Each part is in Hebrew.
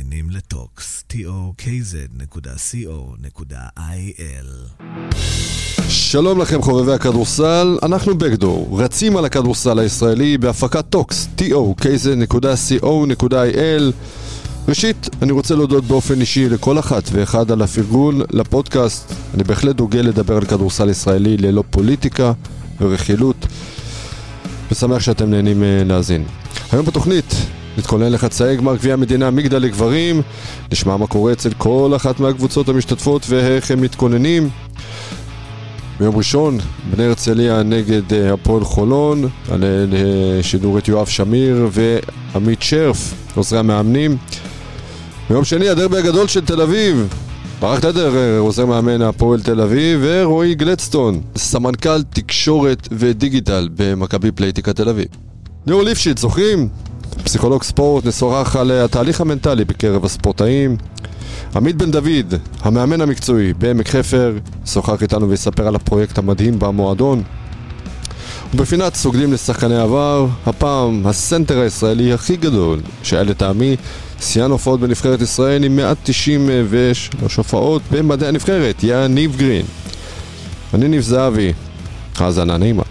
מאזינים לטוקס, tokz.co.il. שלום לכם חובבי הכדורסל, אנחנו Backdoor, רצים על הכדורסל הישראלי בהפקת טוקס, tokz.co.il. ראשית, אני רוצה להודות באופן אישי לכל אחת ואחד על הפרגון לפודקאסט. אני בהחלט דוגל לדבר על כדורסל ישראלי ללא פוליטיקה ורכילות, ושמח שאתם נהנים אה, להאזין. היום בתוכנית נתכונן לחצאי גמר גביע המדינה מגדל לגברים, נשמע מה קורה אצל כל אחת מהקבוצות המשתתפות ואיך הם מתכוננים. ביום ראשון, בני הרצליה נגד אה, הפועל חולון, עלה לשידור את יואב שמיר ועמית שרף, עוזרי המאמנים. ביום שני, הדרבי הגדול של תל אביב, ברק תדר, אה, עוזר מאמן הפועל תל אביב, ורועי גלדסטון, סמנכ"ל תקשורת ודיגיטל במכבי פלייטיקה תל אביב. ליאור ליפשיץ, זוכרים? פסיכולוג ספורט, נשוחח על התהליך המנטלי בקרב הספורטאים. עמית בן דוד, המאמן המקצועי בעמק חפר, שוחח איתנו ויספר על הפרויקט המדהים במועדון. ובפינת סוגדים לשחקני עבר, הפעם הסנטר הישראלי הכי גדול שהיה לטעמי שיאן הופעות בנבחרת ישראל עם 193 הופעות במדעי הנבחרת, יניב גרין. אני ניב זהבי, האזנה נעימה.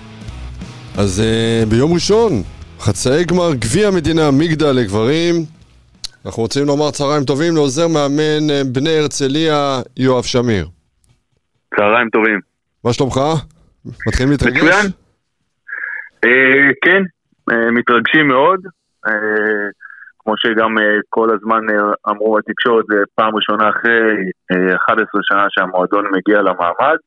אז uh, ביום ראשון, חצאי גמר גביע המדינה מגדל לגברים. אנחנו רוצים לומר צהריים טובים לעוזר מאמן אה, בני הרצליה, יואב שמיר. צהריים טובים. מה שלומך? מתחילים להתרגש? מצוין. אה, כן, אה, מתרגשים מאוד. אה, כמו שגם אה, כל הזמן אה, אמרו בתקשורת, זה פעם ראשונה אחרי אה, 11 שנה שהמועדון מגיע למעמד,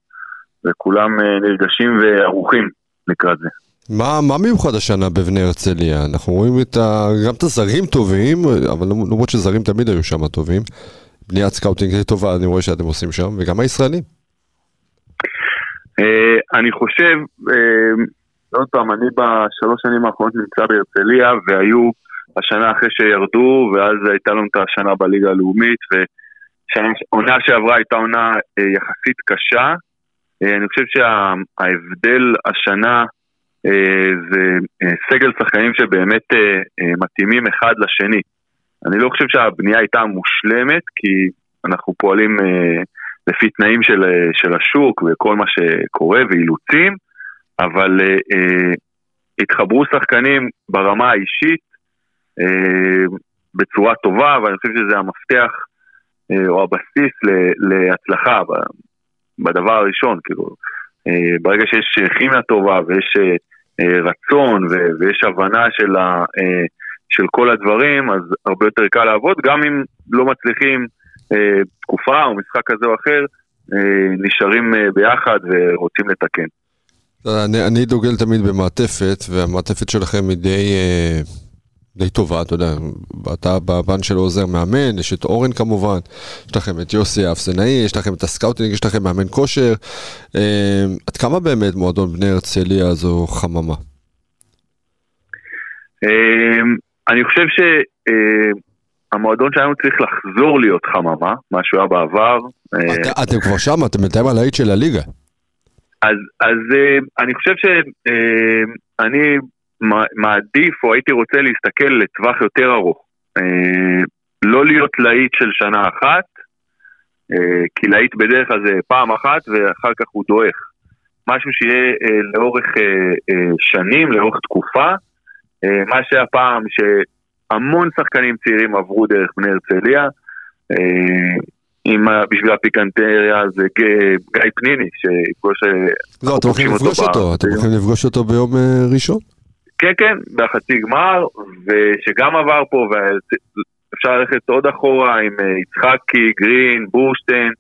וכולם נרגשים וערוכים לקראת זה. מה, מה מיוחד השנה בבני הרצליה? אנחנו רואים את ה... גם את הזרים טובים, אבל למרות שזרים תמיד היו שם טובים. בניית סקאוטינג טובה, אני רואה שאתם עושים שם, וגם הישראלים. אה, אני חושב, אה, עוד פעם, אני בשלוש שנים האחרונות נמצא בהרצליה, והיו השנה אחרי שירדו, ואז הייתה לנו את השנה בליגה הלאומית, ועונה שעברה הייתה עונה אה, יחסית קשה. אני חושב שההבדל השנה זה אה, סגל שחקנים שבאמת אה, אה, מתאימים אחד לשני. אני לא חושב שהבנייה הייתה מושלמת, כי אנחנו פועלים אה, לפי תנאים של, אה, של השוק וכל מה שקורה ואילוצים, אבל אה, אה, התחברו שחקנים ברמה האישית אה, בצורה טובה, ואני חושב שזה המפתח אה, או הבסיס להצלחה בדבר הראשון, כאילו, אה, ברגע שיש כימיה טובה ויש אה, אה, רצון ו- ויש הבנה של, ה- אה, של כל הדברים, אז הרבה יותר קל לעבוד, גם אם לא מצליחים אה, תקופה או משחק כזה או אחר, אה, נשארים אה, ביחד ורוצים לתקן. אני, אני דוגל תמיד במעטפת, והמעטפת שלכם היא די, אה, די טובה, אתה יודע, אתה בפן של עוזר מאמן, יש את אורן כמובן, יש לכם את יוסי האפסנאי, יש לכם את הסקאוטינג, יש לכם מאמן כושר. אה, עד כמה באמת מועדון בני הרצליה זו חממה? אה, אני חושב שהמועדון שלנו צריך לחזור להיות חממה, מה שהוא היה בעבר. אה, את, אתם כבר שם, אתם בינתיים על ה- elite של הליגה. אז, אז אה, אני חושב שאני מעדיף או הייתי רוצה להסתכל לטווח יותר ארוך. אה, לא להיות להיט של שנה אחת, אה, כי להיט בדרך כלל זה פעם אחת ואחר כך הוא דועך. משהו שיהיה אה, לאורך שנים, לאורך תקופה. מה שהיה פעם שהמון שחקנים צעירים עברו דרך בני הרצליה. עם, בשביל הפיקנטריה זה גיא פניני, שיפגוש... לא, אתם הולכים לפגוש אותו, אתם הולכים לפגוש אותו ביום ראשון? כן, כן, בחצי גמר, ושגם עבר פה, ואפשר ללכת עוד אחורה עם אה, יצחקי, גרין, בורשטיין,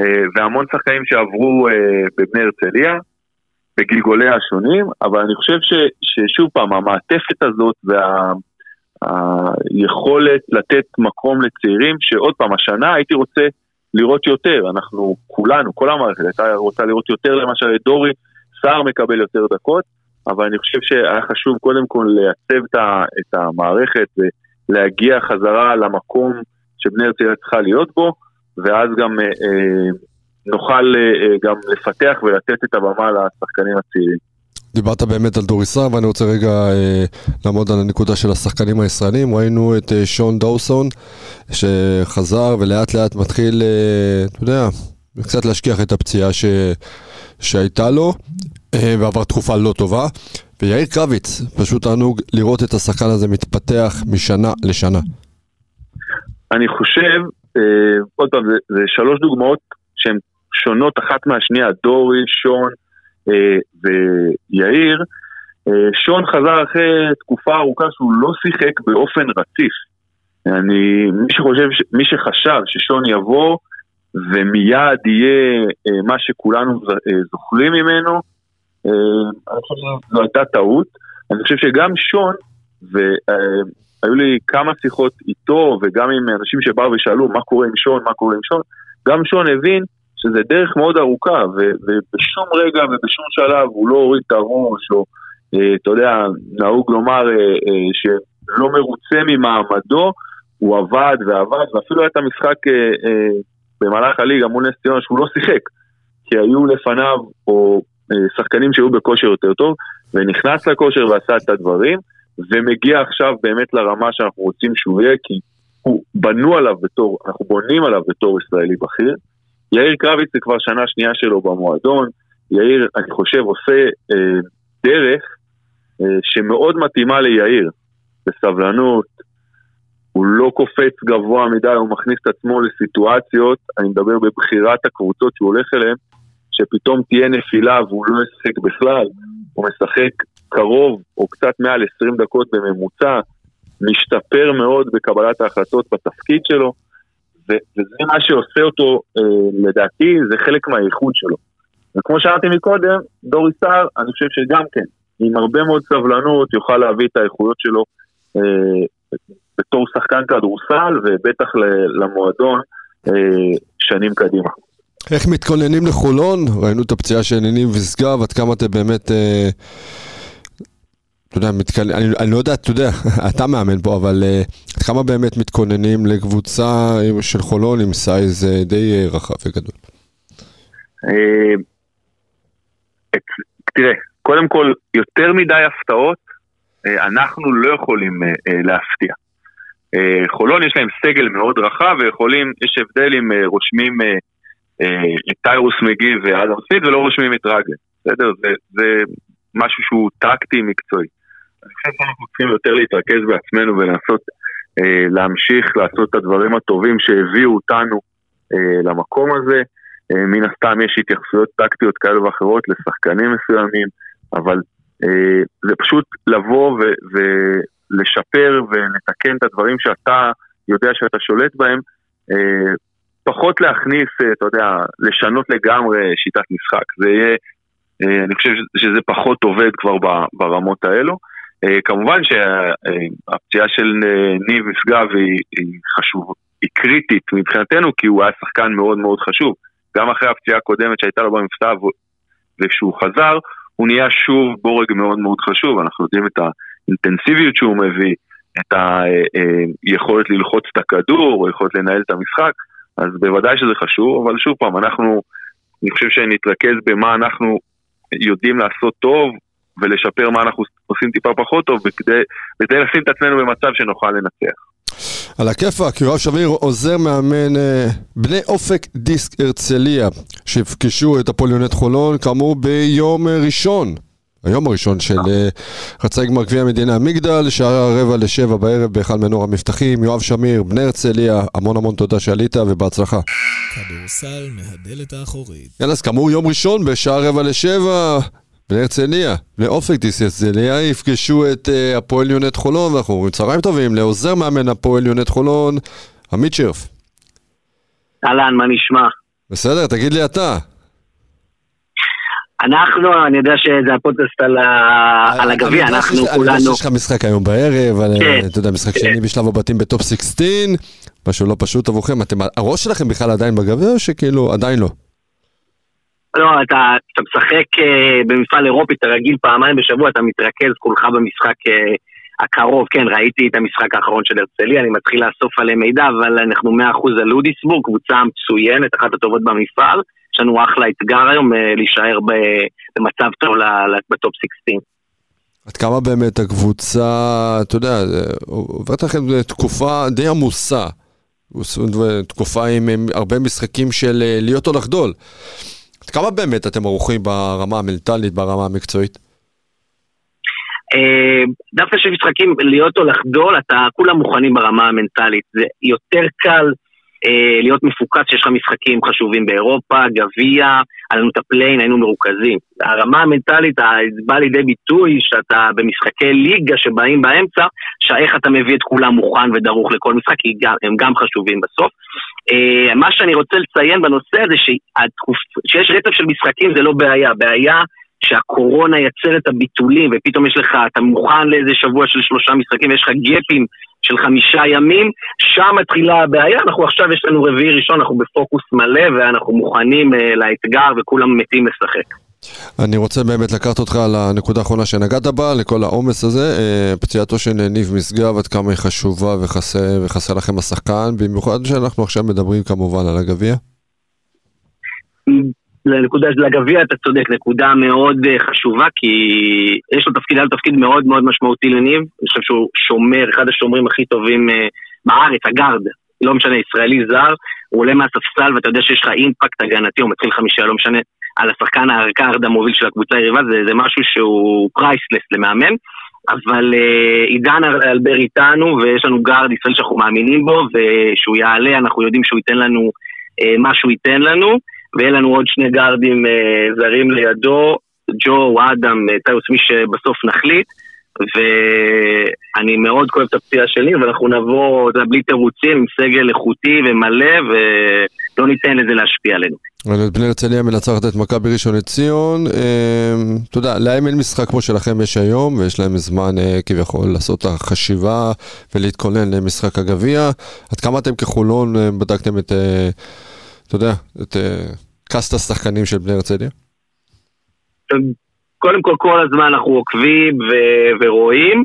אה, והמון שחקנים שעברו אה, בבני הרצליה, בגלגוליה השונים, אבל אני חושב ש, ששוב פעם, המעטפת הזאת והיכולת לתת מקום לצעירים, שעוד פעם, השנה הייתי רוצה לראות יותר, אנחנו כולנו, כל המערכת הייתה רוצה לראות יותר, למשל את דורי, סער מקבל יותר דקות, אבל אני חושב שהיה חשוב קודם כל לייצב את, המערכת ולהגיע חזרה למקום שבני הרצליה צריכה להיות בו, ואז גם אה, אה, נוכל אה, גם לפתח ולתת את הבמה לשחקנים הצעירים. דיברת באמת על דוריסה, ואני רוצה רגע אה, לעמוד על הנקודה של השחקנים הישראלים. ראינו את אה, שון דאוסון, שחזר ולאט לאט מתחיל, אה, אתה יודע, קצת להשכיח את הפציעה ש, שהייתה לו, אה, ועבר תקופה לא טובה. ויאיר קרביץ, פשוט תענוג לראות את השחקן הזה מתפתח משנה לשנה. אני חושב, אה, עוד פעם, זה, זה שלוש דוגמאות שהן שונות אחת מהשנייה, דורי, שון אה, ויאיר. אה, שון חזר אחרי תקופה ארוכה שהוא לא שיחק באופן רציף. אני, מי שחושב, מי שחשב ששון יבוא ומיד יהיה אה, מה שכולנו אה, זוכרים ממנו, אה, אני חושב שזו הייתה טעות. אני חושב שגם שון, והיו לי כמה שיחות איתו וגם עם אנשים שבאו ושאלו מה קורה עם שון, מה קורה עם שון, גם שון הבין שזה דרך מאוד ארוכה, ו- ובשום רגע ובשום שלב הוא לא הוריד את הראש, או אה, אתה יודע, נהוג לומר אה, אה, שלא מרוצה ממעמדו, הוא עבד ועבד, ואפילו היה את המשחק אה, אה, במהלך הליגה מול נס ציונה שהוא לא שיחק, כי היו לפניו או אה, שחקנים שהיו בכושר יותר טוב, ונכנס לכושר ועשה את הדברים, ומגיע עכשיו באמת לרמה שאנחנו רוצים שהוא יהיה, כי הוא בנו עליו בתור, אנחנו בונים עליו בתור ישראלי בכיר. יאיר קרביץ זה כבר שנה שנייה שלו במועדון, יאיר, אני חושב, עושה אה, דרך אה, שמאוד מתאימה ליאיר, בסבלנות, הוא לא קופץ גבוה מדי, הוא מכניס את עצמו לסיטואציות, אני מדבר בבחירת הקבוצות שהוא הולך אליהן, שפתאום תהיה נפילה והוא לא ישחק בכלל, הוא משחק קרוב או קצת מעל 20 דקות בממוצע, משתפר מאוד בקבלת ההחלטות בתפקיד שלו, ו- וזה מה שעושה אותו, אה, לדעתי, זה חלק מהאיכות שלו. וכמו שאמרתי מקודם, דורי סער, אני חושב שגם כן, עם הרבה מאוד סבלנות, יוכל להביא את האיכויות שלו אה, בתור שחקן כדורסל, ובטח למועדון אה, שנים קדימה. איך מתכוננים לחולון? ראינו את הפציעה של ניניב ושגב, עד כמה אתם באמת... אה, אתה יודע, מתכונן, אני, אני לא יודע, אתה יודע, אתה מאמן פה, אבל אה, עד כמה באמת מתכוננים לקבוצה של חולון עם סייז די רחב וגדול? אה, את- תראה, קודם כל, יותר מדי הפתעות, אנחנו לא יכולים להפתיע. אה, חולון יש להם סגל מאוד רחב ויכולים, יש הבדל אם אה, רושמים אה, את טיירוס מגי ואדם סמית ולא רושמים את רגל, בסדר? זה, זה משהו שהוא טקטי מקצועי. אני חושב שאנחנו צריכים יותר להתרכז בעצמנו ולנסות להמשיך לעשות את הדברים הטובים שהביאו אותנו למקום הזה. מן הסתם יש התייחסויות טקטיות כאלו ואחרות לשחקנים מסוימים, אבל זה פשוט לבוא ו- ולשפר ולתקן את הדברים שאתה יודע שאתה שולט בהם, אה, פחות להכניס, אה, אתה יודע, לשנות לגמרי שיטת משחק. זה יהיה, אה, אני חושב שזה פחות עובד כבר ברמות האלו. כמובן שהפציעה של ניב משגב היא, חשובה, היא קריטית מבחינתנו, כי הוא היה שחקן מאוד מאוד חשוב. גם אחרי הפציעה הקודמת שהייתה לו במבצע ו- וכשהוא חזר, הוא נהיה שוב בורג מאוד מאוד חשוב, אנחנו יודעים את האינטנסיביות שהוא מביא, את היכולת ללחוץ את הכדור, או יכולת לנהל את המשחק, אז בוודאי שזה חשוב, אבל שוב פעם, אנחנו, אני חושב שנתרכז במה אנחנו יודעים לעשות טוב, ולשפר מה אנחנו עושים טיפה פחות טוב, בכדי, בכדי לשים את עצמנו במצב שנוכל לנצח. על הכיפאק, יואב שמיר עוזר מאמן אה, בני אופק דיסק הרצליה, שיפגשו את הפועל יונט חולון, כאמור ביום אה, ראשון. היום הראשון של אה, חצי גמר גביע המדינה מגדל, שעה רבע לשבע בערב בהיכל מנור המבטחים. יואב שמיר, בני הרצליה, המון המון תודה שעלית ובהצלחה. כדורסל מהדלת האחורית. יאללה, אז כאמור יום ראשון בשעה רבע לשבע, בני הרצליה, בני אופק דיסק הרצליה יפגשו את אה, הפועל יונט חולון, ואנחנו אומרים צהריים טובים לעוזר מאמן הפועל יונט חולון, עמית שרף. אהלן, מה נשמע? בסדר, תגיד לי אתה. אנחנו, אני יודע שזה הפודקאסט על ה- על הגביע, אני אנחנו שיש- אני כולנו... יודע שיש לך משחק היום בערב, כן. אה, אתה יודע, משחק כן. שני בשלב הבתים בטופ 16, משהו לא פשוט עבורכם. אתם, הראש שלכם בכלל עדיין בגביע או שכאילו עדיין לא? לא, אתה אתה משחק אה, במפעל אירופי, אתה רגיל פעמיים בשבוע, אתה מתרכז כולך במשחק אה, הקרוב. כן, ראיתי את המשחק האחרון של הרצליה, אני מתחיל לאסוף עליהם מידע, אבל אנחנו 100% על לודיסבורג, קבוצה מצוינת, אחת הטובות במפעל, יש לנו אחלה אתגר היום להישאר במצב טוב בטופ 16. עד כמה באמת הקבוצה, אתה יודע, עוברת לכם תקופה די עמוסה. תקופה עם, עם הרבה משחקים של להיות או לחדול. עד כמה באמת אתם ערוכים ברמה המנטלית, ברמה המקצועית? דווקא של משחקים להיות או לחדול, אתה כולם מוכנים ברמה המנטלית. זה יותר קל אה, להיות מפוקס שיש לך משחקים חשובים באירופה, גביע, היה לנו את הפליי אין, היינו מרוכזים. הרמה המנטלית באה לידי ביטוי שאתה במשחקי ליגה שבאים באמצע, שאיך אתה מביא את כולם מוכן ודרוך לכל משחק, כי הם גם חשובים בסוף. אה, מה שאני רוצה לציין בנושא הזה, שיש רצף של משחקים זה לא בעיה, בעיה שהקורונה יצר את הביטולים ופתאום יש לך, אתה מוכן לאיזה שבוע של שלושה משחקים ויש לך גפים של חמישה ימים, שם מתחילה הבעיה, אנחנו עכשיו יש לנו רביעי ראשון, אנחנו בפוקוס מלא ואנחנו מוכנים uh, לאתגר וכולם מתים לשחק. אני רוצה באמת לקחת אותך לנקודה האחרונה שנגעת בה, לכל העומס הזה, אה, פציעתו של ניב משגב, עד כמה היא חשובה וחסר, וחסר לכם השחקן, במיוחד שאנחנו עכשיו מדברים כמובן על הגביע. לנקודה של הגביע, אתה צודק, נקודה מאוד uh, חשובה, כי יש לו תפקיד, היה לו תפקיד מאוד מאוד משמעותי לניב, אני חושב שהוא שומר, אחד השומרים הכי טובים uh, בארץ, הגארד, לא משנה, ישראלי זר, הוא עולה מהספסל ואתה יודע שיש לך אימפקט הגנתי, הוא מתחיל חמישה, לא משנה, על השחקן הגארד המוביל של הקבוצה היריבה, זה, זה משהו שהוא priceless למאמן. אבל אה, עידן אלבר איתנו, ויש לנו גארד ישראל שאנחנו מאמינים בו, ושהוא יעלה, אנחנו יודעים שהוא ייתן לנו אה, מה שהוא ייתן לנו. ויהיה לנו עוד שני גארדים אה, זרים לידו, ג'ו, אדם, אה, טיוס, מי שבסוף נחליט. ואני מאוד כואב את הפציעה שלי, ואנחנו נבוא, בלי תירוצים, עם סגל איכותי ומלא, ולא ניתן לזה להשפיע עלינו. בני הרצליה מנצחת את מכבי ראשון לציון. אה, אתה יודע, להם אין משחק כמו שלכם יש היום, ויש להם זמן כביכול לעשות את החשיבה ולהתכונן למשחק הגביע. עד כמה אתם כחולון בדקתם את... אתה יודע, את קאסט השחקנים של בני הרצליה? קודם כל, כל הזמן אנחנו עוקבים ו- ורואים.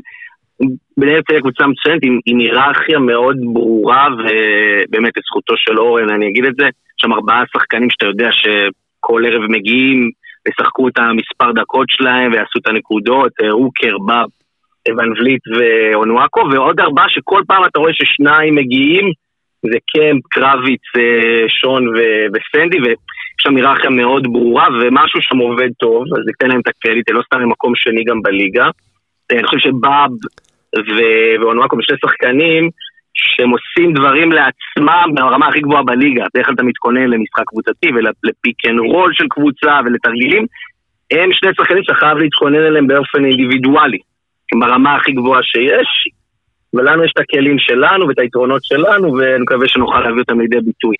בני הרצליה קבוצה מצוינת עם, עם היררכיה מאוד ברורה, ובאמת לזכותו של אורן, אני אגיד את זה, יש שם ארבעה שחקנים שאתה יודע שכל ערב מגיעים, ישחקו את המספר דקות שלהם ויעשו את הנקודות, אה, רוקר, בב, ון וליט ואונואקו, ועוד ארבעה שכל פעם אתה רואה ששניים מגיעים זה קמפ, קרביץ, אה, שון וסנדי, ויש שם היררכיה מאוד ברורה, ומשהו שם עובד טוב, אז ניתן להם את הקרדיט, לא סתם במקום שני גם בליגה. אה, אני חושב שבאב ואונואקו בשני שחקנים, שהם עושים דברים לעצמם ברמה הכי גבוהה בליגה. בדרך כלל אתה מתכונן למשחק קבוצתי ולפיק אנד רול של קבוצה ולתרגילים. הם שני שחקנים שאתה חייב להתכונן אליהם באופן אינדיבידואלי. ברמה הכי גבוהה שיש, ולנו יש את הכלים שלנו ואת היתרונות שלנו, ואני מקווה שנוכל להביא אותם לידי ביטוי.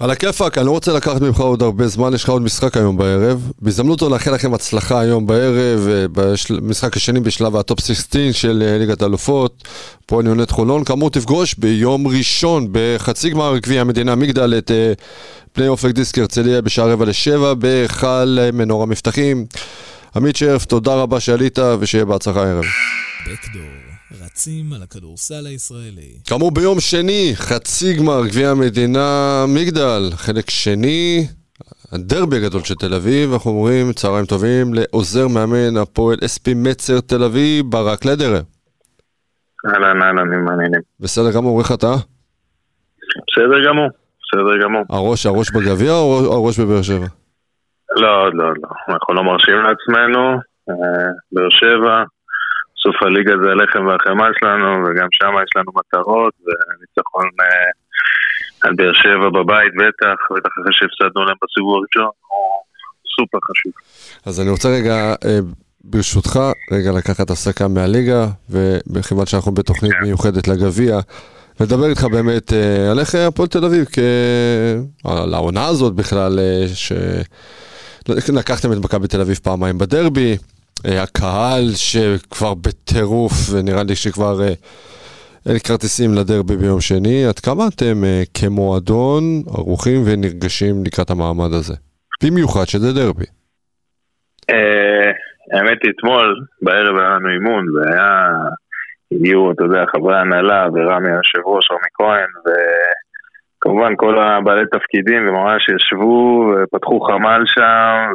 על הכיפאק, אני לא רוצה לקחת ממך עוד הרבה זמן, יש לך עוד משחק היום בערב. בהזדמנות זו לאחל לכם הצלחה היום בערב, אה, במשחק השני בשלב הטופ 16 של אה, ליגת האלופות, הפועל יונת חולון. כאמור תפגוש ביום ראשון בחצי גמר גביע המדינה מגדל את אה, פני אופק דיסק הרצליה בשעה רבע לשבע בהיכל מנור המבטחים. עמית שרף, תודה רבה שעלית ושיהיה בהצלחה הערב. רצים על הכדורסל הישראלי. כאמור ביום שני, חצי גמר גביע המדינה מגדל, חלק שני, הדרבי הגדול של תל אביב, אנחנו אומרים צהריים טובים לעוזר מאמן הפועל אספי מצר תל אביב, ברק לדרה. אהלן, אהלן, הם מעניינים. בסדר גמור, איך אתה? בסדר גמור, בסדר גמור. הראש, הראש בגביע או הראש בבאר שבע? לא, לא, לא, אנחנו לא מרשים לעצמנו, אה, באר שבע, סוף הליגה זה הלחם והחמאה שלנו, וגם שם יש לנו מטרות, וניצחון אה, על באר שבע בבית בטח, בטח אחרי שהפסדנו להם בסיבוב הראשון, הוא סופר חשוב. אז אני רוצה רגע, אה, ברשותך, רגע לקחת הפסקה מהליגה, ומכיוון שאנחנו בתוכנית כן. מיוחדת לגביע, לדבר איתך באמת אה, על איך הפועל תל אביב, כ... על העונה הזאת בכלל, ש... לקחתם את מכבי תל אביב פעמיים בדרבי, אה, הקהל שכבר בטירוף, ונראה לי שכבר אה, אין כרטיסים לדרבי ביום שני. עד כמה אתם אה, כמועדון ערוכים ונרגשים לקראת המעמד הזה? במיוחד שזה דרבי. האמת היא, אתמול בערב היה לנו אימון, והיה... הגיעו, אתה יודע, חברי הנהלה ורמי היושב ראש, רמי כהן, ו... כמובן כל הבעלי תפקידים וממש ישבו ופתחו חמ"ל שם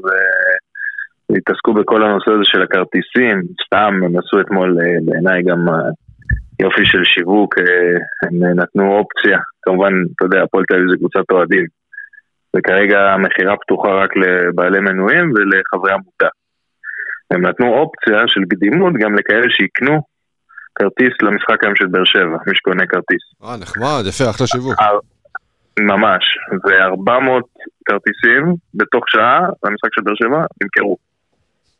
והתעסקו בכל הנושא הזה של הכרטיסים, סתם הם עשו אתמול אה, בעיניי גם אה, יופי של שיווק, אה, הם נתנו אופציה, כמובן, אתה יודע, הפועל תל אביב זה קבוצת אוהדים, וכרגע המכירה פתוחה רק לבעלי מנויים ולחברי עמותה. הם נתנו אופציה של קדימות גם לכאלה שיקנו כרטיס למשחק היום של באר שבע, מי שקונה כרטיס. אה, נחמד, יפה, אחלה שיווק. ממש, ו-400 כרטיסים בתוך שעה למשחק של באר שבע נמכרו.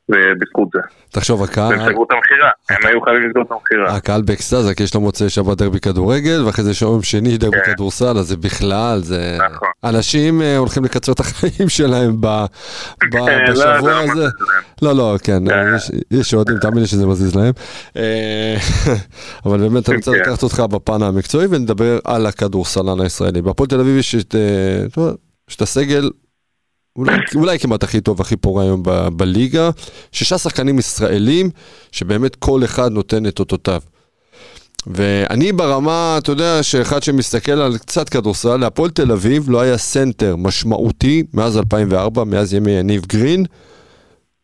ובזכות זה. תחשוב, הקהל... והם סגרו את המכירה, הם היו חייבים לסגור את המכירה. הקהל באקסטזה, כי יש לו מוצאי שבת דרבי כדורגל, ואחרי זה יום שני דרבי כן. כדורסל, אז זה בכלל, זה... נכון. אנשים אה, הולכים לקצר את החיים שלהם כן, לא, בשבוע לא הזה. לא, לא, כן, כן. יש- יש אוהדים, תאמין לי שזה מזיז להם. אה, אבל באמת, אני רוצה. לקחת אותך בפן המקצועי ונדבר על הכדורסל הישראלי. בהפועל תל אביב אה, יש את הסגל, אולי, אולי כמעט הכי טוב, הכי פורה היום ב- בליגה. שישה שחקנים ישראלים, שבאמת כל אחד נותן את אותותיו. ואני ברמה, אתה יודע, שאחד שמסתכל על קצת כדורסל, להפועל תל אביב לא היה סנטר משמעותי מאז 2004, מאז ימי יניב גרין,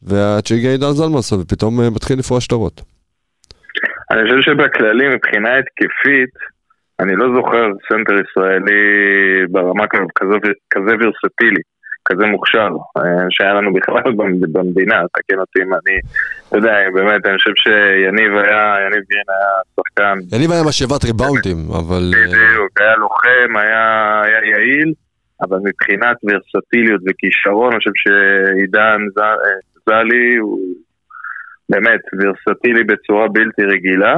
ועד שהגיע עידן זלמנסון, ופתאום אה, מתחיל לפרוע שטרות. אני חושב שבכללי, מבחינה התקפית, אני לא זוכר סנטר ישראלי ברמה כזו- כזו, כזה ורסטילי, כזה מוכשר, אה, שהיה לנו בכלל במ- במדינה, תקן אותי אם אני, אתה יודע, באמת, אני חושב שיניב היה, יניב גרין היה שחקן, יניב היה משאבת ריבאונדים, אבל... אה, בדיוק, היה לוחם, היה, היה יעיל, אבל מבחינת ורסטיליות וכישרון, אני חושב שעידן אה, זלי הוא באמת ורסטילי בצורה בלתי רגילה.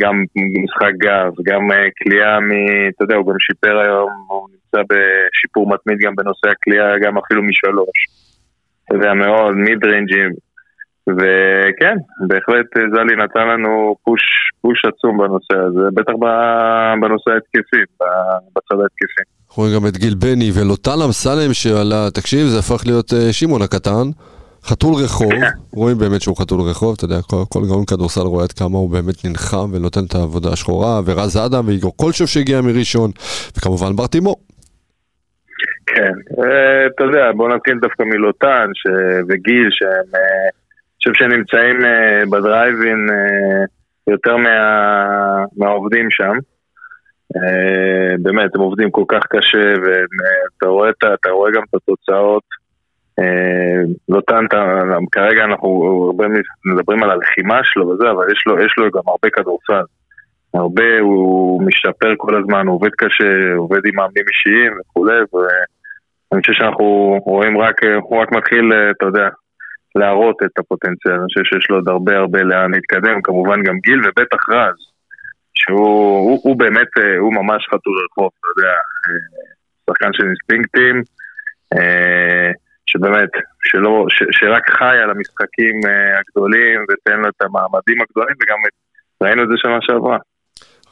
גם משחק גב, גם אה, כליאה מ... אתה יודע, הוא גם שיפר היום, הוא נמצא בשיפור מתמיד גם בנושא הכליאה, גם אפילו משלוש. אתה יודע, מאוד, מיד ריינג'ים. וכן, בהחלט אה, זלי נתן לנו פוש, פוש עצום בנושא הזה, בטח בנושא ההתקפי, בצד ההתקפי. אנחנו רואים גם את גיל בני ולוטל אמסלם שעלה, תקשיב, זה הפך להיות אה, שמעון הקטן, חתול רחוב, רואים באמת שהוא חתול רחוב, אתה יודע, כל, כל גאון כדורסל רואה עד כמה הוא באמת נלחם ונותן את העבודה השחורה, ורז אדם ואיגור קולשוב שהגיע מראשון, וכמובן בר תימור. כן, אה, אתה יודע, בוא נתחיל דווקא מלוטן ש... וגיל, שהם, אה, חושב שהם נמצאים אה, בדרייבין יותר מה... מהעובדים שם. באמת, הם עובדים כל כך קשה, ואתה רואה, אתה רואה גם את התוצאות. לוטן, כרגע אנחנו הרבה מדברים על הלחימה שלו וזה, אבל יש לו, יש לו גם הרבה כדורסל. הרבה, הוא משתפר כל הזמן, הוא עובד קשה, עובד עם מאמנים אישיים וכולי, ואני חושב שאנחנו רואים רק, הוא רק מתחיל, אתה יודע, להראות את הפוטנציאל, אני חושב שיש לו עוד הרבה הרבה לאן להתקדם, כמובן גם גיל ובטח רז, שהוא הוא, הוא באמת, אה, הוא ממש חתול רחוב, אתה יודע, אה, שחקן של אינסטינקטים, אה, שבאמת, שלא, ש, שרק חי על המשחקים אה, הגדולים ותן לו את המעמדים הגדולים וגם את, ראינו את זה שנה שעברה.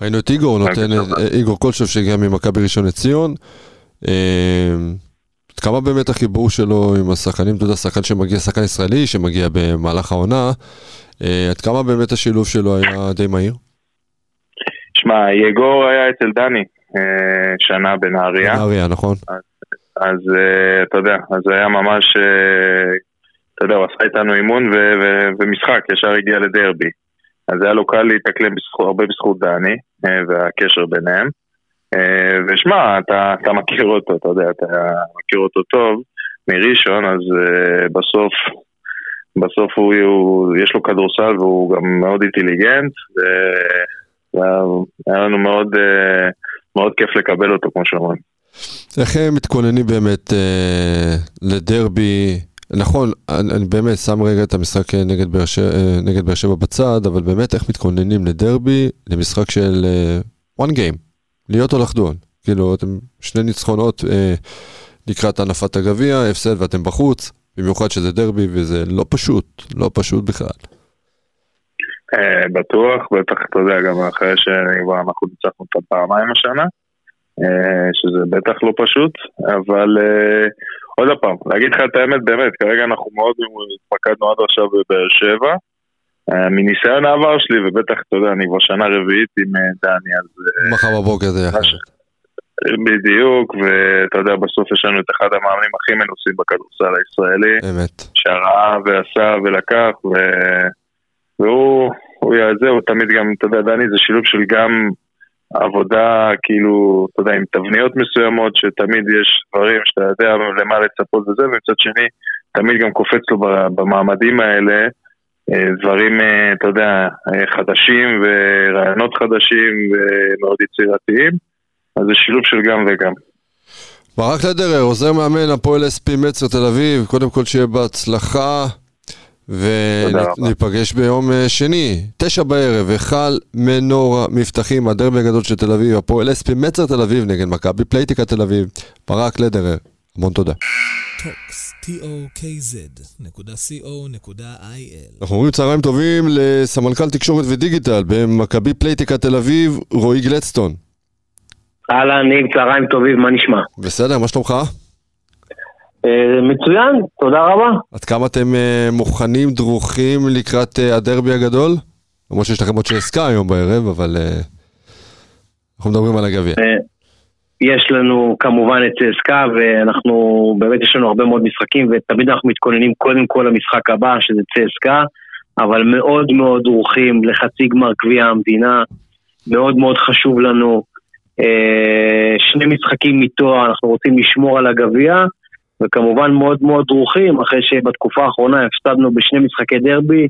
ראינו את איגור נותן. אה, איגור קולשוב שהגיע ממכבי ראשון לציון. עד כמה באמת החיבור שלו עם השחקנים, אתה יודע, שחקן שמגיע, שחקן ישראלי שמגיע במהלך העונה, אה, עד כמה באמת השילוב שלו היה די מהיר? שמע, יגור היה אצל דני אה, שנה בנהריה, נהריה, נכון? אז אה, אתה יודע, אז היה ממש, אתה יודע, הוא עשה איתנו אימון ו- ו- ומשחק, ישר הגיע לדרבי. אז היה לו קל להתאקלם בזכות- הרבה בזכות דני והקשר ביניהם. אה, ושמע, אתה, אתה מכיר אותו, אתה יודע, אתה מכיר אותו טוב מראשון, אז אה, בסוף, בסוף הוא, הוא, יש לו כדורסל והוא גם מאוד אינטליגנט, והיה היה לנו מאוד, אה, מאוד כיף לקבל אותו, כמו שאומרים. איך מתכוננים באמת אה, לדרבי? נכון, אני, אני באמת שם רגע את המשחק אה, נגד באר שבע- אה, בצד, אבל באמת איך מתכוננים לדרבי, למשחק של אה, one game, להיות או לחדול. כאילו, אתם שני ניצחונות אה, לקראת הנפת הגביע, הפסד ואתם בחוץ, במיוחד שזה דרבי וזה לא פשוט, לא פשוט בכלל. אה, בטוח, בטח, אתה יודע, גם אחרי שכבר אנחנו ניצחנו אותה פעמיים השנה, אה, שזה בטח לא פשוט, אבל אה, עוד פעם, להגיד לך את האמת, באמת, כרגע אנחנו מאוד התמקדנו עד עכשיו בבאר שבע. מניסיון העבר שלי, ובטח, אתה יודע, אני כבר שנה רביעית עם אה, דני, אז אה, מחר בבוקר זה יחד. בדיוק, ואתה יודע, בסוף יש לנו את אחד המאמנים הכי מנוסים בכדורסל הישראלי. אמת. שראה ועשה ולקח, ו... והוא, הוא יעזר, הוא תמיד גם, אתה יודע, דני זה שילוב של גם עבודה, כאילו, אתה יודע, עם תבניות מסוימות, שתמיד יש דברים שאתה יודע למה לצפות וזה, ומצד שני, תמיד גם קופץ לו במעמדים האלה. אה, דברים, אה, אתה יודע, אה, חדשים ורעיונות חדשים ומאוד יצירתיים, אז זה שילוב של גם וגם. ברק לדרר, עוזר מאמן הפועל אספי מצר תל אביב, קודם כל שיהיה בהצלחה וניפגש ביום שני, תשע בערב, היכל מנורה מבטחים, הדרבי הגדול של תל אביב, הפועל אספי מצר תל אביב נגד מכבי פלייטיקה תל אביב, ברק לדרר, המון תודה. טוקס, tokz.co.il אנחנו אומרים צהריים טובים לסמנכ"ל תקשורת ודיגיטל במכבי פלייטיקה תל אביב, רועי גלדסטון. אהלן, ניב, צהריים טובים, מה נשמע? בסדר, מה שלומך? אה, מצוין, תודה רבה. עד כמה אתם אה, מוכנים, דרוכים לקראת אה, הדרבי הגדול? למרות שיש לכם עוד איזה עסקה היום בערב, אבל אנחנו מדברים על הגביע. יש לנו כמובן את צסקה ואנחנו, באמת יש לנו הרבה מאוד משחקים ותמיד אנחנו מתכוננים קודם כל למשחק הבא שזה צסקה אבל מאוד מאוד דרוכים לחצי גמר גביע המדינה, מאוד מאוד חשוב לנו. אה, שני משחקים מתואר, אנחנו רוצים לשמור על הגביע וכמובן מאוד מאוד דרוכים אחרי שבתקופה האחרונה הפסדנו בשני משחקי דרבי,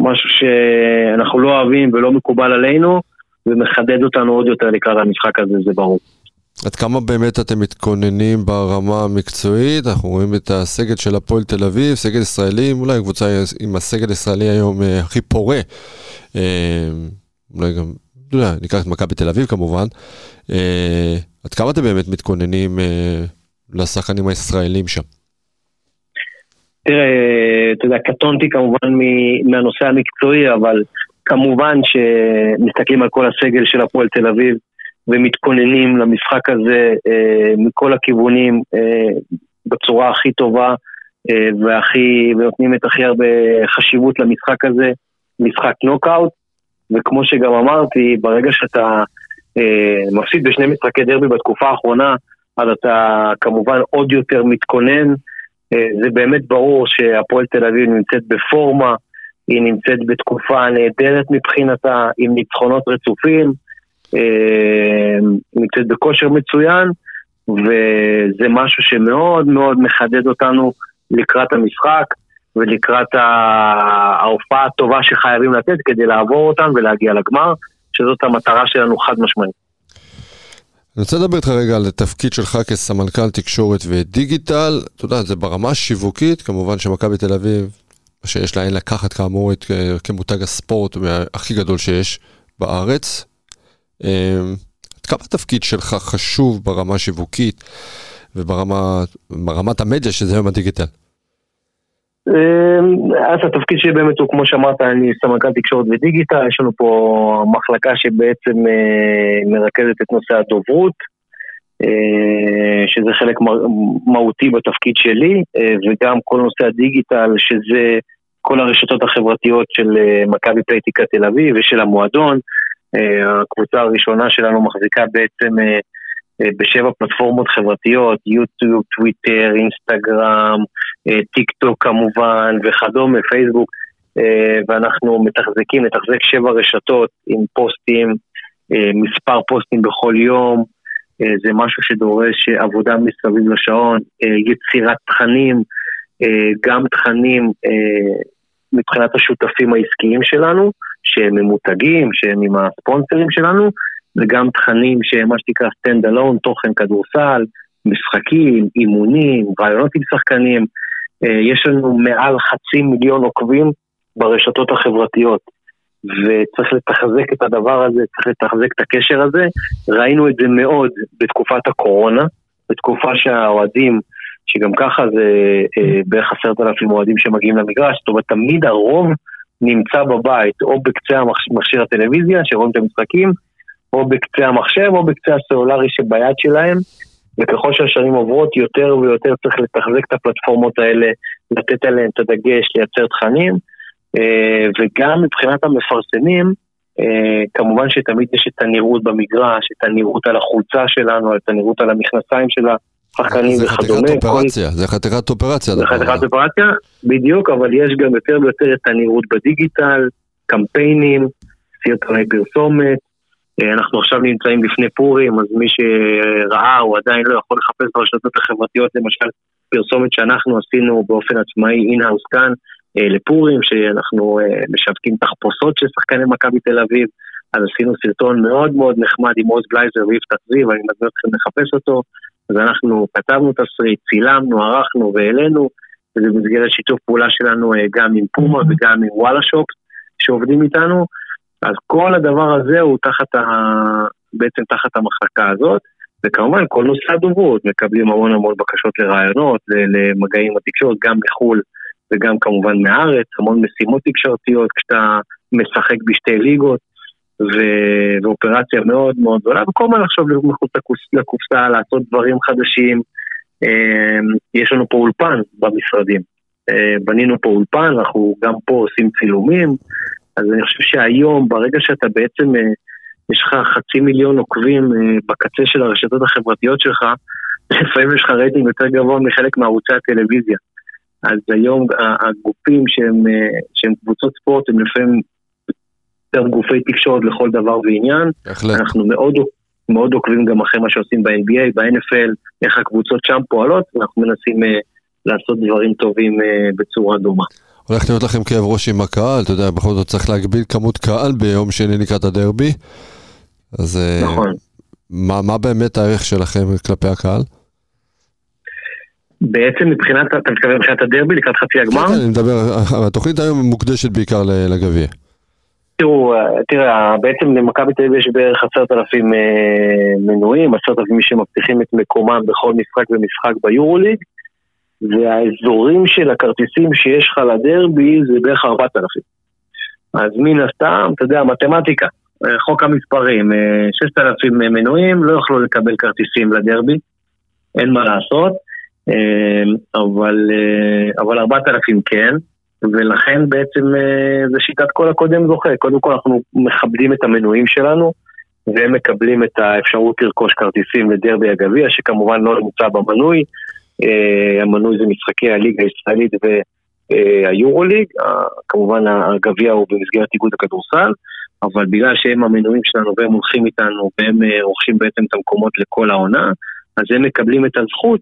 משהו שאנחנו לא אוהבים ולא מקובל עלינו ומחדד אותנו עוד יותר לקראת המשחק הזה, זה ברור. עד כמה באמת אתם מתכוננים ברמה המקצועית? אנחנו רואים את הסגל של הפועל תל אביב, סגל ישראלי, אולי הקבוצה עם הסגל הישראלי היום אה, הכי פורה. אה, אולי גם, לא יודע, ניקח את מכבי תל אביב כמובן. אה, עד כמה אתם באמת מתכוננים לשחקנים הישראלים שם? תראה, אתה יודע, קטונתי כמובן מהנושא המקצועי, אבל כמובן שמסתכלים על כל הסגל של הפועל תל אביב. ומתכוננים למשחק הזה אה, מכל הכיוונים אה, בצורה הכי טובה אה, והכי, ונותנים את הכי הרבה חשיבות למשחק הזה, משחק נוקאוט, וכמו שגם אמרתי, ברגע שאתה אה, מפסיד בשני משחקי דרבי בתקופה האחרונה, אז אתה כמובן עוד יותר מתכונן. אה, זה באמת ברור שהפועל תל אביב נמצאת בפורמה, היא נמצאת בתקופה נהדרת מבחינתה, עם ניצחונות רצופים. אה, נמצאת בכושר מצוין, וזה משהו שמאוד מאוד מחדד אותנו לקראת המשחק ולקראת ההופעה הטובה שחייבים לתת כדי לעבור אותם ולהגיע לגמר, שזאת המטרה שלנו חד משמעית. אני רוצה לדבר איתך רגע על התפקיד שלך כסמנכ"ל תקשורת ודיגיטל. אתה יודע, זה ברמה השיווקית, כמובן שמכבי תל אביב, שיש לה אין לקחת כאמור את כמותג הספורט הכי גדול שיש בארץ, עד כמה התפקיד שלך חשוב ברמה השיווקית וברמת המדיה שזה היום הדיגיטל? אמ, אז התפקיד שלי באמת הוא, כמו שאמרת, אני סמנכ"ל תקשורת ודיגיטל, יש לנו פה מחלקה שבעצם אה, מרכזת את נושא הדוברות, אה, שזה חלק מהותי בתפקיד שלי, אה, וגם כל נושא הדיגיטל, שזה כל הרשתות החברתיות של מכבי פלייטיקה תל אביב ושל המועדון, הקבוצה הראשונה שלנו מחזיקה בעצם אה, אה, בשבע פלטפורמות חברתיות, יוטיוב, טוויטר, אינסטגרם, טיק טוק כמובן וכדומה, פייסבוק, ואנחנו מתחזקים, נתחזק שבע רשתות עם פוסטים, מספר פוסטים בכל יום, זה משהו שדורש עבודה מסביב לשעון, יצירת תכנים, גם תכנים מבחינת השותפים העסקיים שלנו, שהם ממותגים, שהם עם הספונסרים שלנו, וגם תכנים שהם מה שנקרא stand alone, תוכן כדורסל, משחקים, אימונים, רעיונות עם שחקנים. אה, יש לנו מעל חצי מיליון עוקבים ברשתות החברתיות, וצריך לתחזק את הדבר הזה, צריך לתחזק את הקשר הזה. ראינו את זה מאוד בתקופת הקורונה, בתקופה שהאוהדים, שגם ככה זה אה, בערך עשרת אלפים אוהדים שמגיעים למגרש, זאת אומרת תמיד הרוב נמצא בבית, או בקצה מכשיר הטלוויזיה, שרואים את המשחקים, או בקצה המחשב, או בקצה הסלולרי שביד שלהם, וככל שהשנים עוברות, יותר ויותר צריך לתחזק את הפלטפורמות האלה, לתת עליהן את הדגש, לייצר תכנים, אה, וגם מבחינת המפרסמים, אה, כמובן שתמיד יש את הנראות במגרש, את הנראות על החולצה שלנו, את הנראות על המכנסיים של השחקנים זה וכדומה. חתיכת כל- אופרציה, זה חתיכת אופרציה. זה חתיכת. אופרציה, בדיוק, אבל יש גם יותר ויותר את הנראות בדיגיטל, קמפיינים, סרטוני פרסומת. אה, אנחנו עכשיו נמצאים לפני פורים, אז מי שראה הוא עדיין לא יכול לחפש ברשתות החברתיות, למשל פרסומת שאנחנו עשינו באופן עצמאי in-house כאן אה, לפורים, שאנחנו אה, משווקים תחפושות של שחקני מכבי תל אביב, אז עשינו סרטון מאוד מאוד נחמד עם עוז בלייזר ויפתח זיו, אני מזמין אתכם לחפש אותו. אז אנחנו כתבנו תסריט, צילמנו, ערכנו והעלינו, וזה במסגרת שיתוף פעולה שלנו אה, גם עם פומה וגם עם וואלה שופ שעובדים איתנו, אז כל הדבר הזה הוא תחת ה... בעצם תחת המחלקה הזאת, וכמובן כל נושא הדוברות, מקבלים המון המון בקשות לרעיונות, למגעים בתקשורת, גם מחו"ל וגם כמובן מהארץ, המון משימות תקשורתיות כשאתה משחק בשתי ליגות. ו- ואופרציה מאוד מאוד גדולה, וכל הזמן לחשוב מחוץ לקופסה, לעשות דברים חדשים. אמ, יש לנו פה אולפן במשרדים. אה, בנינו פה אולפן, אנחנו גם פה עושים צילומים, אז אני חושב שהיום, ברגע שאתה בעצם, אה, יש לך חצי מיליון עוקבים אה, בקצה של הרשתות החברתיות שלך, לפעמים יש לך רייטינג יותר גבוה מחלק מערוצי הטלוויזיה. אז היום הגופים שהם, שהם קבוצות ספורט הם לפעמים יותר גופי תקשורת לכל דבר ועניין. בהחלט. אנחנו מאוד, מאוד עוקבים גם אחרי מה שעושים ב-NBA, ב-NFL, איך הקבוצות שם פועלות, ואנחנו מנסים אה, לעשות דברים טובים אה, בצורה דומה. הולך להיות לכם כאב ראש עם הקהל, אתה יודע, בכל זאת צריך להגביל כמות קהל ביום שני לקראת הדרבי. אז אה, נכון. מה, מה באמת הערך שלכם כלפי הקהל? בעצם מבחינת, אתה מתכוון מבחינת הדרבי לקראת חצי הגמר? כן, אני מדבר, התוכנית היום מוקדשת בעיקר לגביע. תראו, אה, תראה, בעצם למכבי תל אביב יש בערך עשרת אלפים אה, מנויים, עשרת אלפים שמבטיחים את מקומם בכל משחק ומשחק ביורוליג, והאזורים של הכרטיסים שיש לך לדרבי זה בערך ארבעת אלפים. אז מן הסתם, אתה יודע, מתמטיקה, אה, חוק המספרים, ששת אלפים מנויים לא יוכלו לקבל כרטיסים לדרבי, אין מה לעשות, אבל ארבעת אלפים כן. ולכן בעצם אה, זה שיטת כל הקודם זוכה. קודם כל אנחנו מכבדים את המנויים שלנו, והם מקבלים את האפשרות לרכוש כרטיסים לדרבי הגביע, שכמובן לא נמצא במנוי. אה, המנוי זה משחקי הליגה הישראלית והיורוליג, אה, כמובן הגביע הוא במסגרת איגוד הכדורסל, אבל בגלל שהם המנויים שלנו והם הולכים איתנו והם רוכשים בעצם את המקומות לכל העונה, אז הם מקבלים את הזכות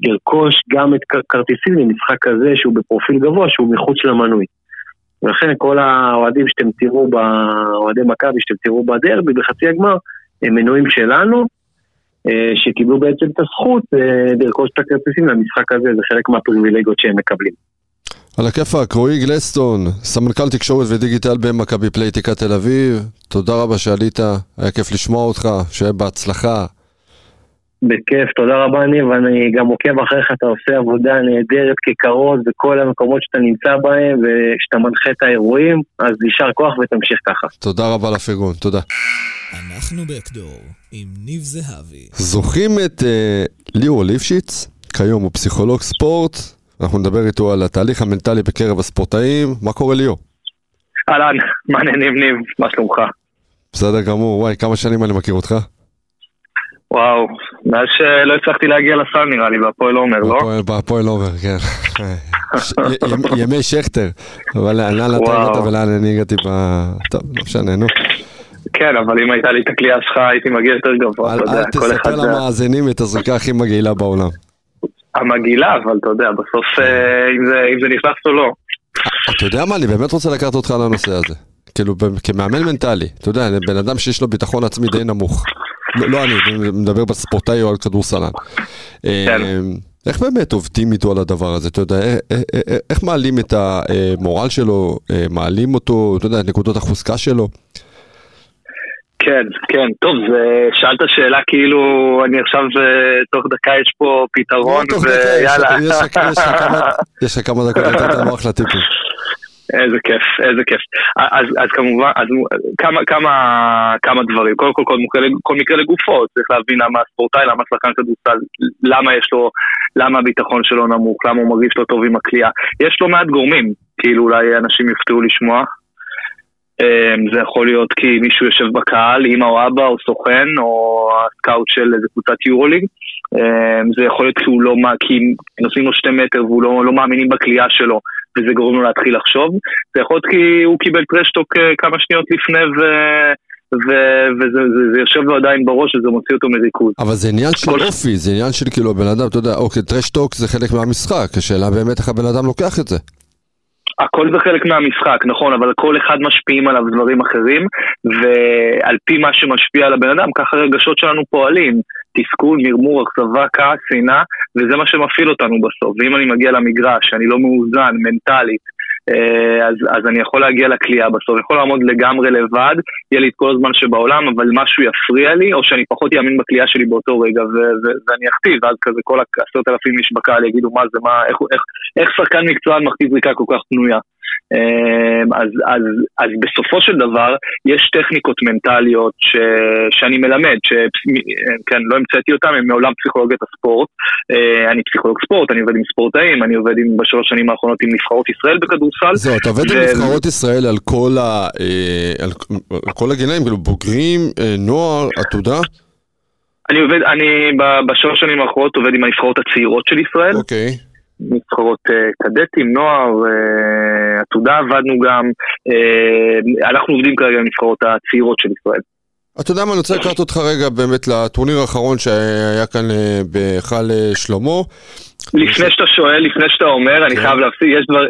לרכוש גם את כרטיסים למשחק כזה שהוא בפרופיל גבוה, שהוא מחוץ למנוי. ולכן כל האוהדים שאתם תראו, אוהדי מכבי שאתם תראו בדרבי בחצי הגמר, הם מנויים שלנו, אה, שקיבלו בעצם את הזכות אה, לרכוש את הכרטיסים למשחק הזה, זה חלק מהפריבילגיות שהם מקבלים. על הכיפאק, רועי גלסטון, סמנכ"ל תקשורת ודיגיטל במכבי פלייטיקה תל אביב, תודה רבה שעלית, היה כיף לשמוע אותך, שיהיה בהצלחה. בכיף, תודה רבה ניב, ואני גם עוקב אחריך, אתה עושה עבודה נהדרת ככרוז בכל המקומות שאתה נמצא בהם ושאתה מנחה את האירועים, אז יישר כוח ותמשיך ככה. תודה רבה לפרגון, תודה. אנחנו בקדור, עם ניב זהבי. זוכרים את אה, ליאור ליפשיץ? כיום הוא פסיכולוג ספורט, אנחנו נדבר איתו על התהליך המנטלי בקרב הספורטאים. מה קורה ליאור? אהלן, מה העניינים ניב? מה שלומך? בסדר גמור, וואי, כמה שנים אני מכיר אותך? וואו, מאז שלא הצלחתי להגיע לסל נראה לי, בהפועל עומר, לא? בהפועל- עומר, כן. ימי שכטר, אבל לאן אתה. הגעת ולאן אני הגעתי ב... טוב, לא משנה, נו. כן, אבל אם הייתה לי את הכלייה שלך הייתי מגיע יותר גבוה, אל אתה יודע, אל כל אחד תספר זה... למאזינים את הזריקה הכי מגעילה בעולם. המגעילה, אבל אתה יודע, בסוף אה, אם זה- נכנס או לא. אתה יודע מה, אני באמת רוצה לקחת אותך לנושא הזה. כאילו, כמאמן מנטלי, אתה יודע, בן אדם שיש לו ביטחון עצמי די נמוך. לא, לא אני, אני מדבר בספורטאי או על כדורסלן. אה, איך באמת עובדים איתו על הדבר הזה? אתה יודע, אה, אה, אה, איך מעלים את המורל שלו, מעלים אותו, אתה יודע, את נקודות החוזקה שלו? כן, כן, טוב, זה- שאלת שאלה כאילו, אני עכשיו, תוך דקה יש פה פתרון, לא, ויאללה. יש לך- כמה- דקות לתת לנו אחלה טיפים. איזה כיף, איזה כיף. אז, אז כמובן, אז כמה, כמה, כמה דברים. קודם כל, כל, מקרה, כל מקרה לגופו, צריך להבין למה הספורטאי, למה שחקן כדורסל, למה יש לו, למה הביטחון שלו נמוך, למה הוא מרגיש לא טוב עם הכלייה. יש לא מעט גורמים, כאילו אולי אנשים יופתעו לשמוע. זה יכול להיות כי מישהו יושב בקהל, אמא או אבא או סוכן או הסקאוט של איזה קבוצת יורוליג. זה יכול להיות כי הוא לא, כי נוסעים לו שתי מטר והוא לא, לא מאמינים בקליעה שלו וזה גורם לו להתחיל לחשוב. זה יכול להיות כי הוא קיבל טרשטוק כמה שניות לפני ו... וזה זה, זה יושב לו עדיין בראש וזה מוציא אותו מריכוז. אבל זה עניין של אופי, זה עניין של כאילו הבן אדם, אתה יודע, אוקיי, טרשטוק זה חלק מהמשחק, השאלה באמת איך הבן אדם לוקח את זה. הכל זה חלק מהמשחק, נכון, אבל כל אחד משפיעים עליו דברים אחרים, ועל פי מה שמשפיע על הבן אדם, ככה הרגשות שלנו פועלים. תסכול, מרמור, אכזבה, כעס, שנאה, וזה מה שמפעיל אותנו בסוף. ואם אני מגיע למגרש, אני לא מאוזן, מנטלית, אז, אז אני יכול להגיע לקליעה בסוף, יכול לעמוד לגמרי לבד, יהיה לי את כל הזמן שבעולם, אבל משהו יפריע לי, או שאני פחות אאמין בקליעה שלי באותו רגע, ו- ו- ואני אכתיב, ואז כזה כל עשרת אלפים איש בקהל יגידו מה זה, מה, איך, איך, איך שחקן מקצוען מכתיב זריקה כל כך פנויה. אמ, אז, אז, אז בסופו של דבר יש טכניקות מנטליות ש, שאני מלמד, שכן, לא המצאתי אותן, הן מעולם פסיכולוגיית הספורט. אה, אני פסיכולוג ספורט, אני עובד עם ספורטאים, אני עובד עם, בשלוש שנים האחרונות עם נבחרות ישראל בכדורסל. זהו, אתה עובד ו... עם נבחרות ישראל על כל, ה, אה, על, על כל הגילאים, כאילו בוגרים, אה, נוער, עתודה? אני עובד, אני בשלוש שנים האחרונות עובד עם הנבחרות הצעירות של ישראל. אוקיי. Okay. נבחרות אה, קדטים, נוער, אה, עתודה עבדנו גם, אה, אנחנו עובדים כרגע עם נבחרות הצעירות של ישראל. אתה יודע מה, אני רוצה לקראת אותך רגע באמת לטורניר האחרון שהיה כאן בהיכל שלמה. לפני שאתה שואל, לפני שאתה אומר, אני כן. חייב להפסיק, יש דבר,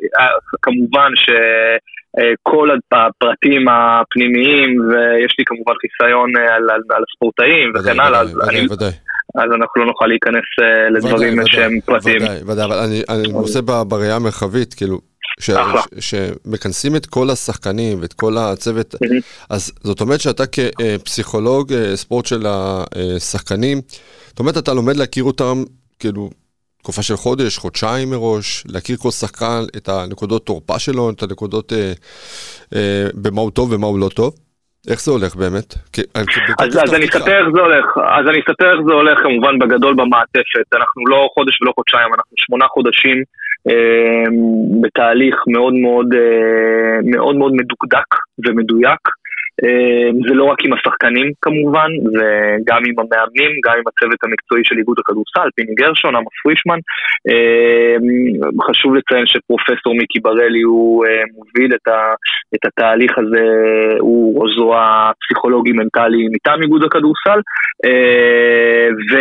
כמובן שכל הפרטים הפנימיים, ויש לי כמובן חיסיון על, על, על הספורטאים וכן הלאה, ודאי, ודאי. אז אנחנו לא נוכל להיכנס uh, לדברים שהם פרטיים. ודאי, ודאי, אבל אני, אני עושה בראייה המרחבית, כאילו, שמכנסים את כל השחקנים ואת כל הצוות, אז זאת אומרת שאתה כפסיכולוג אה, ספורט של השחקנים, זאת אומרת אתה לומד להכיר אותם, כאילו, תקופה של חודש, חודשיים מראש, להכיר כל שחקן את הנקודות תורפה שלו, את הנקודות אה, אה, במה הוא טוב ומה הוא לא טוב. איך זה הולך באמת? אז, אז אני אספר איך זה הולך, אז אני אספר איך זה הולך כמובן בגדול במעטפת, אנחנו לא חודש ולא חודשיים, אנחנו שמונה חודשים אה, בתהליך מאוד מאוד, אה, מאוד מאוד מדוקדק ומדויק. אמ, זה לא רק עם השחקנים כמובן, זה גם עם המאמנים, גם עם הצוות המקצועי של איגוד הכדורסל, פיני גרשון, עמוס פרישמן. אמ, חשוב לציין שפרופסור מיקי בראלי הוא אה, מוביל את, ה, את התהליך הזה, הוא עוזרו הפסיכולוגי מנטלי מטעם איגוד הכדורסל, אה, ו...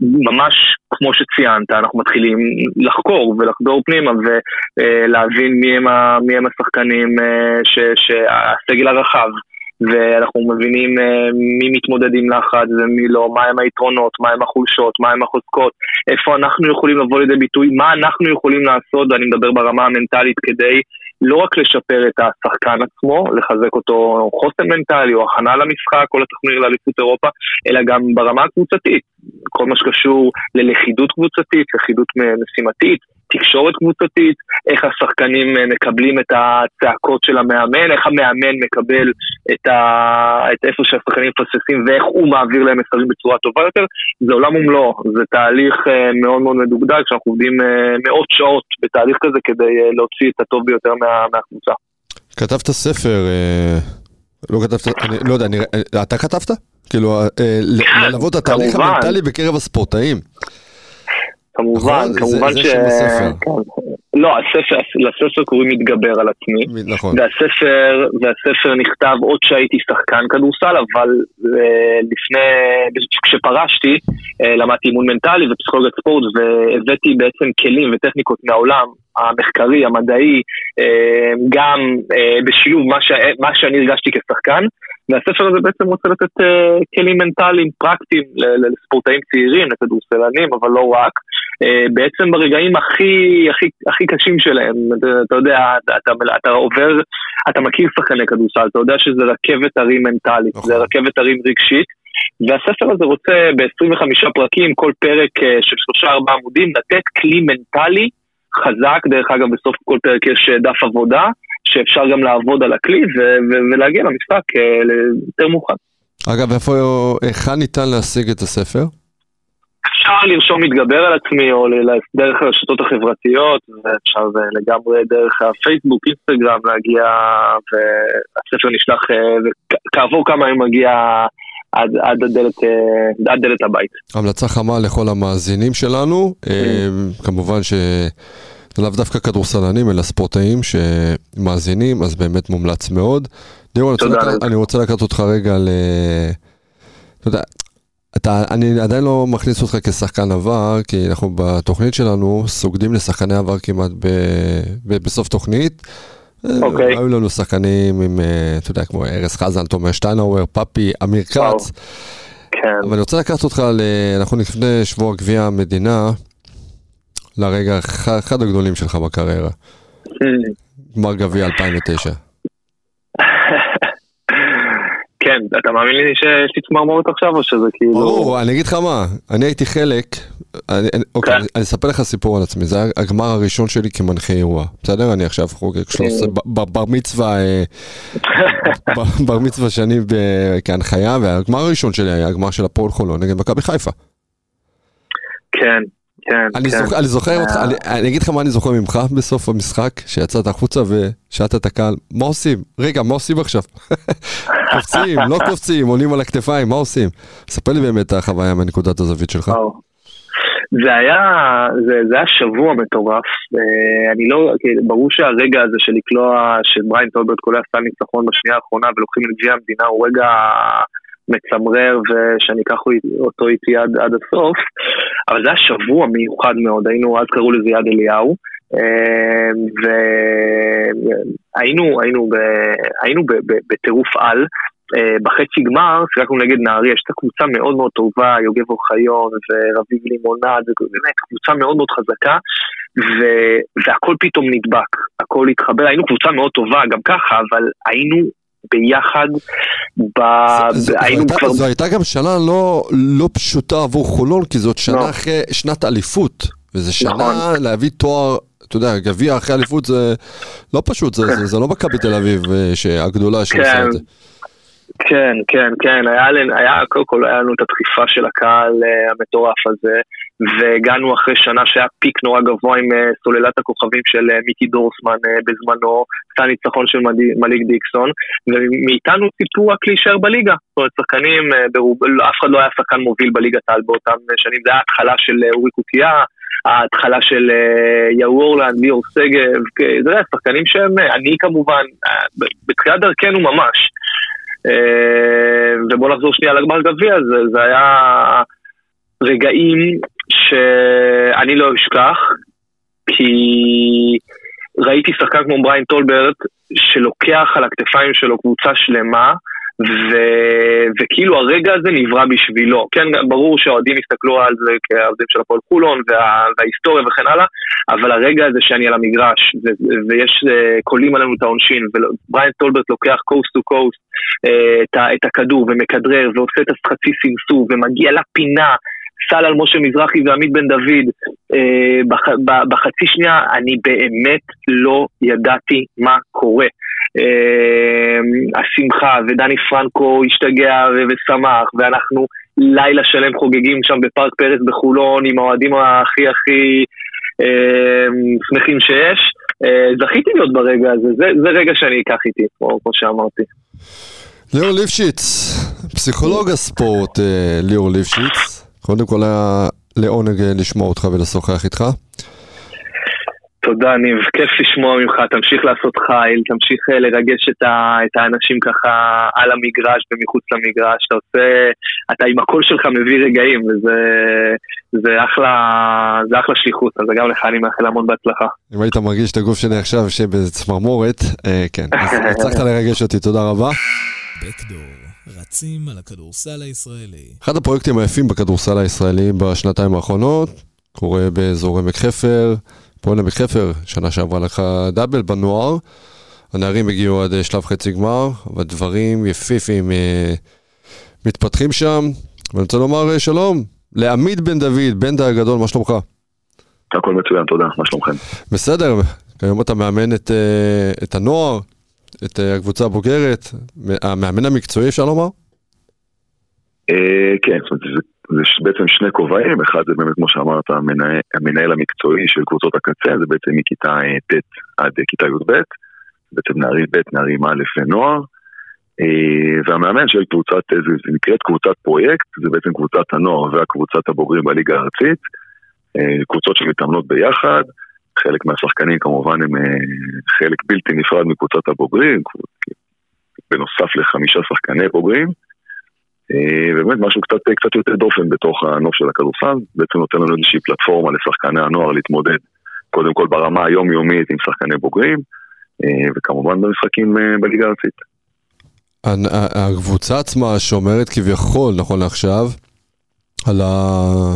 ממש כמו שציינת, אנחנו מתחילים לחקור ולחדור פנימה ולהבין מי הם, מי הם השחקנים, אה, שהסגל הרחב ואנחנו מבינים uh, מי מתמודד עם לחץ ומי לא, מהם היתרונות, מהם החולשות, מהם החוזקות, איפה אנחנו יכולים לבוא לידי ביטוי, מה אנחנו יכולים לעשות, ואני מדבר ברמה המנטלית כדי לא רק לשפר את השחקן עצמו, לחזק אותו חוסן מנטלי או הכנה למשחק או לתוכניר לאליפות אירופה, אלא גם ברמה הקבוצתית, כל מה שקשור ללכידות קבוצתית, לכידות משימתית, תקשורת קבוצתית, איך השחקנים אה, מקבלים את הצעקות של המאמן, איך המאמן מקבל את, ה... את איפה שהשחקנים מפספסים ואיך הוא מעביר להם מסרים בצורה טובה יותר, זה עולם ומלואו, זה תהליך אה, מאוד מאוד מדוקדק, שאנחנו עובדים אה, מאות שעות בתהליך כזה כדי להוציא את הטוב ביותר מה... מהקבוצה. כתבת ספר, לא כתבת, אני לא יודע, אני, אתה כתבת? כאילו, ללוות את התהליך המנטלי בקרב הספורטאים. כמובן, נכון? כמובן זה, ש... זה שם הספר. כן. לא, הספר, לספר קוראים מתגבר על עצמי. נכון. והספר, והספר נכתב עוד שהייתי שחקן כדורסל, אבל אה, לפני, כשפרשתי, אה, למדתי אימון מנטלי ופסיכולוגיית ספורט, והבאתי בעצם כלים וטכניקות מהעולם המחקרי, המדעי, אה, גם בשילוב מה, ש... מה שאני הרגשתי כשחקן. והספר הזה בעצם רוצה לתת uh, כלים מנטליים פרקטיים לספורטאים צעירים, לכדורסלנים, אבל לא רק. Uh, בעצם ברגעים הכי, הכי, הכי קשים שלהם, אתה, אתה יודע, אתה, אתה, אתה עובר, אתה מכיר שחקני כדורסל, אתה יודע שזה רכבת הרים מנטלית, זה נכון. רכבת הרים רגשית. והספר הזה רוצה ב-25 פרקים, כל פרק uh, של 3-4 עמודים, לתת כלי מנטלי חזק, דרך אגב בסוף כל פרק יש דף עבודה, שאפשר גם לעבוד על הכלי ולהגיע למשחק אה, יותר מאוחר. אגב, איפה, היכן ניתן להשיג את הספר? אפשר לרשום מתגבר על עצמי, או דרך הרשתות החברתיות, ואפשר לגמרי דרך הפייסבוק, אינסטגרם להגיע, והספר נשלח, וכעבור כמה ימים מגיע עד, עד, הדלת, עד דלת הבית. המלצה חמה לכל המאזינים שלנו, mm. כמובן ש... לאו דווקא כדורסלנים, אלא ספורטאים שמאזינים, אז באמת מומלץ מאוד. ליאור, אני רוצה לקחת אותך רגע ל... אתה יודע, אתה, אני עדיין לא מכניס אותך כשחקן עבר, כי אנחנו בתוכנית שלנו סוגדים לשחקני עבר כמעט ב, ב, בסוף תוכנית. אוקיי. היו לנו שחקנים עם, אה, אתה יודע, כמו ארז חזן, תומר שטיינאוור, פאפי, אמיר כץ. כן. אבל אני רוצה לקחת אותך, ל... אנחנו לפני שבוע גביע המדינה, לרגע אחד הגדולים שלך בקריירה. גמר גביע 2009. כן, אתה מאמין לי שיש לי צמרמורת עכשיו או שזה כאילו... ברור, אני אגיד לך מה, אני הייתי חלק, אני, אוקיי, כן. אני אספר לך סיפור על עצמי, זה היה הגמר הראשון שלי כמנחה אירוע, בסדר? אני עכשיו חוגג 13, כן. בר מצווה, אה, בר מצווה שני כהנחיה, והגמר הראשון שלי היה הגמר של הפועל חולון נגד מכבי חיפה. כן, כן, אני, כן. זוכ, אני זוכר אותך. אני, אני אגיד לך מה אני זוכר ממך בסוף המשחק, שיצאת החוצה ושאלת את הקהל, מה עושים? רגע, מה עושים עכשיו? קופצים, לא קופצים, עולים על הכתפיים, מה עושים? ספר לי באמת את החוויה מנקודת הזווית שלך. זה היה, זה, זה היה שבוע מטורף, אני לא, ברור שהרגע הזה של לקלוע, שבריין טולברט קולע סל ניצחון בשנייה האחרונה ולוקחים את גביע המדינה הוא רגע מצמרר ושאני אקח אותו איתי עד, עד הסוף, אבל זה היה שבוע מיוחד מאוד, היינו, אז קראו לזה יד אליהו, אמ, והיינו היינו ב, היינו בטירוף על. אה, בחצי גמר שיחקנו נגד נהריה, יש את הקבוצה מאוד מאוד טובה, יוגב אוחיון ורביב לימונד, באמת קבוצה מאוד מאוד חזקה, ו... והכל פתאום נדבק, הכל התחבר, היינו קבוצה מאוד טובה גם ככה, אבל היינו ביחד, ב... זו, היינו הייתה, כבר... זו הייתה גם שנה לא, לא פשוטה עבור חולון, כי זאת שנה לא. אחרי שנת אליפות, וזה שנה נכון. להביא תואר, אתה יודע, גביע אחרי אליפות זה לא פשוט, זה, זה, זה לא מכבי תל אביב אה, הגדולה שעושה כן. את זה. כן, כן, כן, היה, היה, קודם כל היה לנו את הדחיפה של הקהל uh, המטורף הזה, והגענו אחרי שנה שהיה פיק נורא גבוה עם uh, סוללת הכוכבים של uh, מיקי דורסמן בזמנו, קצת ניצחון של מליק דיקסון, ומאיתנו ציפו רק להישאר בליגה. זאת אומרת, שחקנים, ברוב, אף אחד לא היה שחקן מוביל בליגת העל באותם שנים, זה היה ההתחלה של אורי קוקייה, ההתחלה של יאו אורלנד, ליאור שגב, זה היה שחקנים שהם, אני כמובן, בתחילת דרכנו ממש. אה, ובוא נחזור שנייה לגמר גביע, זה, זה היה רגעים שאני לא אשכח, כי ראיתי שחקן כמו בריין טולברט שלוקח על הכתפיים שלו קבוצה שלמה ו... וכאילו הרגע הזה נברא בשבילו. כן, ברור שהאוהדים הסתכלו על זה כעובדים של הפועל חולון וה... וההיסטוריה וכן הלאה, אבל הרגע הזה שאני על המגרש ו... ויש, אה, קולעים עלינו את העונשין, ובריין טולברט לוקח coast to coast את הכדור ומכדרר ועושה את החצי סמסו ומגיע לפינה סל על משה מזרחי ועמית בן דוד אה, בח, בחצי שנייה, אני באמת לא ידעתי מה קורה. אה, השמחה ודני פרנקו השתגע ושמח ואנחנו לילה שלם חוגגים שם בפארק פרס בחולון עם האוהדים הכי הכי אה, שמחים שיש. אה, זכיתי להיות ברגע הזה, זה, רגע שאני אקח איתי, כמו שאמרתי. ליאור ליפשיץ, פסיכולוג הספורט אה, ליאור ליפשיץ. קודם כל היה לעונג אה, לשמוע אותך ולשוחח איתך. תודה ניב, כיף לשמוע ממך, תמשיך לעשות חייל, תמשיך אה, לרגש את, ה, את האנשים ככה על המגרש ומחוץ למגרש, אתה עושה, אתה עם הקול שלך מביא רגעים וזה זה אחלה, זה אחלה שליחות, אז גם לך אני מאחל המון בהצלחה. אם היית מרגיש את הגוף שלי עכשיו שבצמרמורת, אה, כן, אז הצלחת לרגש אותי, תודה רבה. רצים על הכדורסל הישראלי. אחד הפרויקטים היפים בכדורסל הישראלי בשנתיים האחרונות קורה באזור עמק חפר. פועל עמק חפר, שנה שעברה לקחה דאבל בנוער. הנערים הגיעו עד אה, שלב חצי גמר, אבל דברים יפיפים אה, מתפתחים שם. ואני רוצה לומר אה, שלום לעמית בן דוד, בן דה הגדול, מה שלומך? הכל מצוין, תודה, מה שלומכם? בסדר, כיום אתה מאמן את, את הנוער, את אה, הקבוצה הבוגרת, המאמן המקצועי אפשר לומר? אה, כן, זאת אומרת, זה בעצם שני כובעים, אחד זה באמת כמו שאמרת המנהל, המנהל המקצועי של קבוצות הקצה, זה בעצם מכיתה ט' עד כיתה י"ב, בעצם נערים ב', נערים א' ונוער, והמאמן של קבוצת, זה נקראת קבוצת פרויקט, זה בעצם קבוצת הנוער והקבוצת הבוגרים בליגה הארצית, קבוצות שמתאמנות ביחד, חלק מהשחקנים כמובן הם חלק בלתי נפרד מקבוצת הבוגרים, בנוסף לחמישה שחקני בוגרים. ובאמת משהו קצת, קצת יותר דופן בתוך הנוף של הכדורסל, בעצם נותן לנו איזושהי פלטפורמה לשחקני הנוער להתמודד קודם כל ברמה היומיומית עם שחקני בוגרים, וכמובן במשחקים בליגה הארצית. הקבוצה עצמה שומרת כביכול, נכון לעכשיו, על, ה...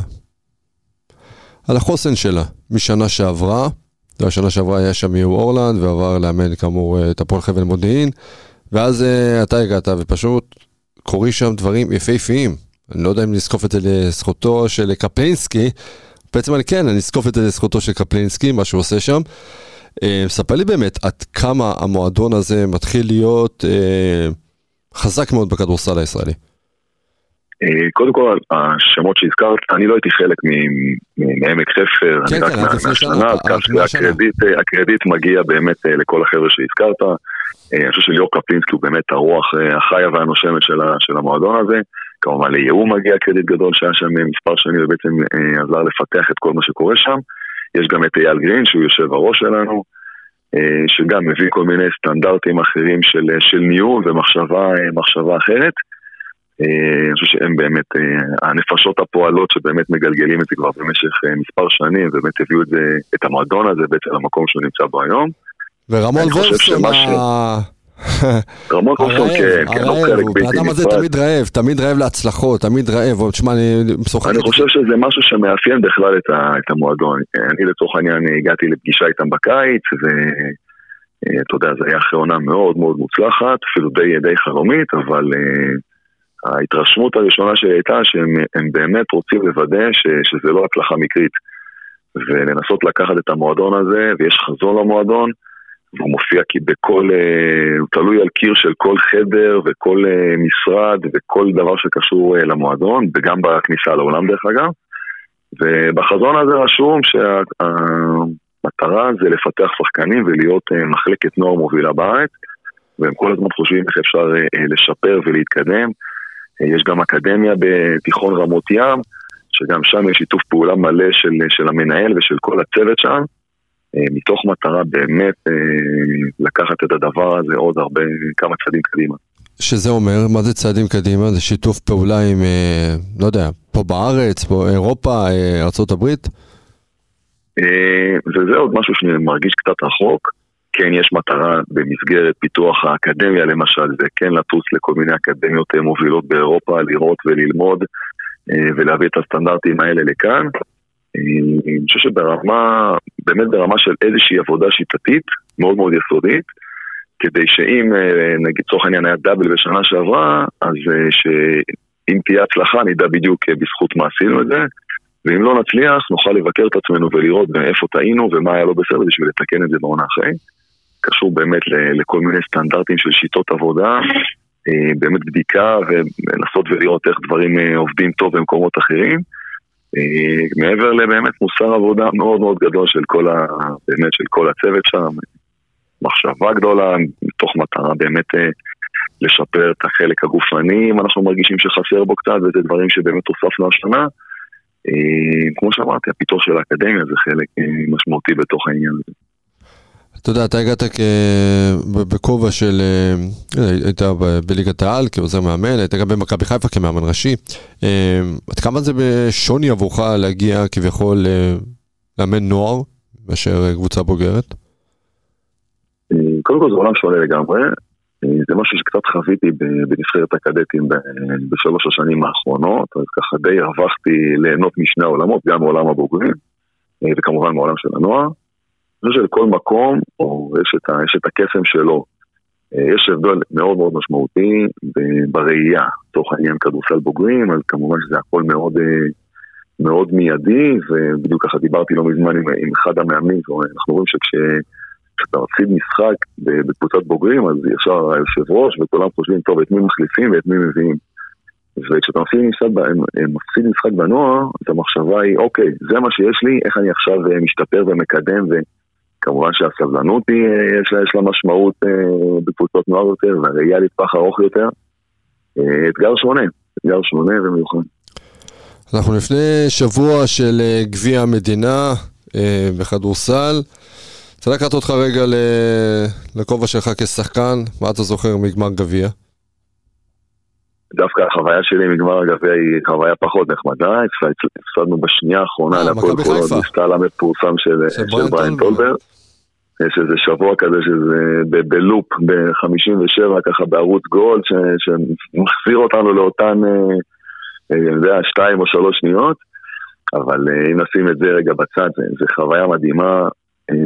על החוסן שלה משנה שעברה. השנה שעברה היה שם מיהו אורלנד ועבר לאמן כאמור את הפועל חבל מודיעין ואז אתה הגעת ופשוט קורים שם דברים יפהפיים. אני לא יודע אם נזקוף את זה לזכותו של קפלינסקי, בעצם אני כן, אני אזקוף את זה לזכותו של קפלינסקי, מה שהוא עושה שם. Uh, ספר לי באמת עד כמה המועדון הזה מתחיל להיות uh, חזק מאוד בכדורסל הישראלי. קודם כל, השמות שהזכרת, אני לא הייתי חלק מעמק חפר, כן, אני רק כן, עד לפני שנה, כך שהקרדיט מגיע באמת לכל החבר'ה שהזכרת. אני חושב שליאור קפלינסקי הוא באמת הרוח החיה והנושמת של המועדון הזה. כמובן ליהוא מגיע קרדיט גדול שהיה שם מספר שנים ובעצם עזר לפתח את כל מה שקורה שם. יש גם את אייל גרין שהוא יושב הראש שלנו, שגם מביא כל מיני סטנדרטים אחרים של, של ניהול ומחשבה אחרת. אני חושב שהם באמת הנפשות הפועלות שבאמת מגלגלים את זה כבר במשך מספר שנים ובאמת הביאו את, זה, את המועדון הזה בעצם למקום שהוא נמצא בו היום. ורמון וולפסון, רמון וולפסון כן, כן, הוא חלק בלתי נפרד. האדם הזה תמיד רעב, תמיד רעב להצלחות, תמיד רעב, תשמע, אני משוחח. אני חושב שזה משהו שמאפיין בכלל את המועדון. אני לצורך העניין הגעתי לפגישה איתם בקיץ, ואתה יודע, זה היה אחרי עונה מאוד מאוד מוצלחת, אפילו די חלומית, אבל... ההתרשמות הראשונה שלי הייתה שהם באמת רוצים לוודא ש, שזה לא הצלחה מקרית ולנסות לקחת את המועדון הזה ויש חזון למועדון והוא מופיע כי בכל, אה, הוא תלוי על קיר של כל חדר וכל אה, משרד וכל דבר שקשור אה, למועדון וגם בכניסה לעולם דרך אגב. ובחזון הזה רשום שהמטרה זה לפתח שחקנים ולהיות מחלקת נוער מובילה בארץ והם כל הזמן חושבים איך אפשר לשפר ולהתקדם. יש גם אקדמיה בתיכון רמות ים, שגם שם יש שיתוף פעולה מלא של, של המנהל ושל כל הצוות שם, מתוך מטרה באמת אה, לקחת את הדבר הזה עוד הרבה, כמה צעדים קדימה. שזה אומר, מה זה צעדים קדימה? זה שיתוף פעולה עם, אה, לא יודע, פה בארץ, פה אירופה, ארה"ב? וזה עוד משהו שאני מרגיש קצת רחוק. כן יש מטרה במסגרת פיתוח האקדמיה למשל, זה כן לטוס לכל מיני אקדמיות אה, מובילות באירופה, לראות וללמוד אה, ולהביא את הסטנדרטים האלה לכאן. אה, אני חושב שברמה, באמת ברמה של איזושהי עבודה שיטתית, מאוד מאוד יסודית, כדי שאם נגיד לצורך העניין היה דאבל בשנה שעברה, אז שאם תהיה הצלחה נדע בדיוק בזכות מה עשינו את זה, ואם לא נצליח נוכל לבקר את עצמנו ולראות איפה טעינו ומה היה לא בסדר בשביל לתקן את זה בעונה אחרי. קשור באמת לכל מיני סטנדרטים של שיטות עבודה, אה, באמת בדיקה ולנסות ולראות איך דברים אה, עובדים טוב במקומות אחרים. אה, מעבר לבאמת מוסר עבודה מאוד מאוד גדול של כל, ה, באמת של כל הצוות שם, מחשבה גדולה, מתוך מטרה באמת לשפר את החלק הגופני, אם אנחנו מרגישים שחסר בו קצת, וזה דברים שבאמת הוספנו השנה. כמו שאמרתי, הפיתוח של האקדמיה זה חלק משמעותי בתוך העניין הזה. אתה יודע, אתה הגעת בכובע של, אה, היית בליגת העל כעוזר מאמן, היית גם במכבי חיפה כמאמן ראשי. אה, עד כמה זה בשוני עבורך להגיע כביכול אה, לאמן נוער מאשר קבוצה בוגרת? קודם כל זה עולם שונה לגמרי. זה משהו שקצת חוויתי בנבחרת הקדטים בשלוש השנים האחרונות, אז ככה די הרווחתי ליהנות משני העולמות, גם מעולם הבוגרים וכמובן מעולם של הנוער. אני חושב שלכל מקום או יש, את ה, יש את הקסם שלו. אה, יש הבדל מאוד מאוד משמעותי בראייה, תוך העניין כדורסל בוגרים, אז כמובן שזה הכל מאוד, אה, מאוד מיידי, ובדיוק ככה דיברתי לא מזמן עם, עם אחד המאמנים, אנחנו רואים שכשאתה מפסיד משחק בקבוצת בוגרים, אז ישר היושב ראש וכולם חושבים, טוב, את מי מחליפים ואת מי מביאים. וכשאתה מפסיד משחק, מפסיד משחק בנוער, אז המחשבה היא, אוקיי, זה מה שיש לי, איך אני עכשיו אה, משתפר ומקדם, וכמובן שהסבלנות היא, אה, יש לה, יש לה משמעות אה, בקבוצות נוער יותר, והראייה לטווח ארוך יותר. אתגר שונה, אתגר שונה ומיוחד. אנחנו לפני שבוע של גביע המדינה בכדורסל. רוצה לקחת אותך רגע לכובע שלך כשחקן, מה אתה זוכר מגמר גביע? דווקא החוויה שלי מגמר הגביע היא חוויה פחות נחמדה, הפסדנו בשנייה האחרונה אה, להפועל חולון, בסטל המפורסם של בריין טולבר. יש איזה שבוע כזה שזה בלופ ב-57 ככה בערוץ גולד שמחזיר אותנו לאותן, אה, אה, אני יודע, שתיים או שלוש שניות, אבל אם נשים את זה רגע בצד, זה חוויה מדהימה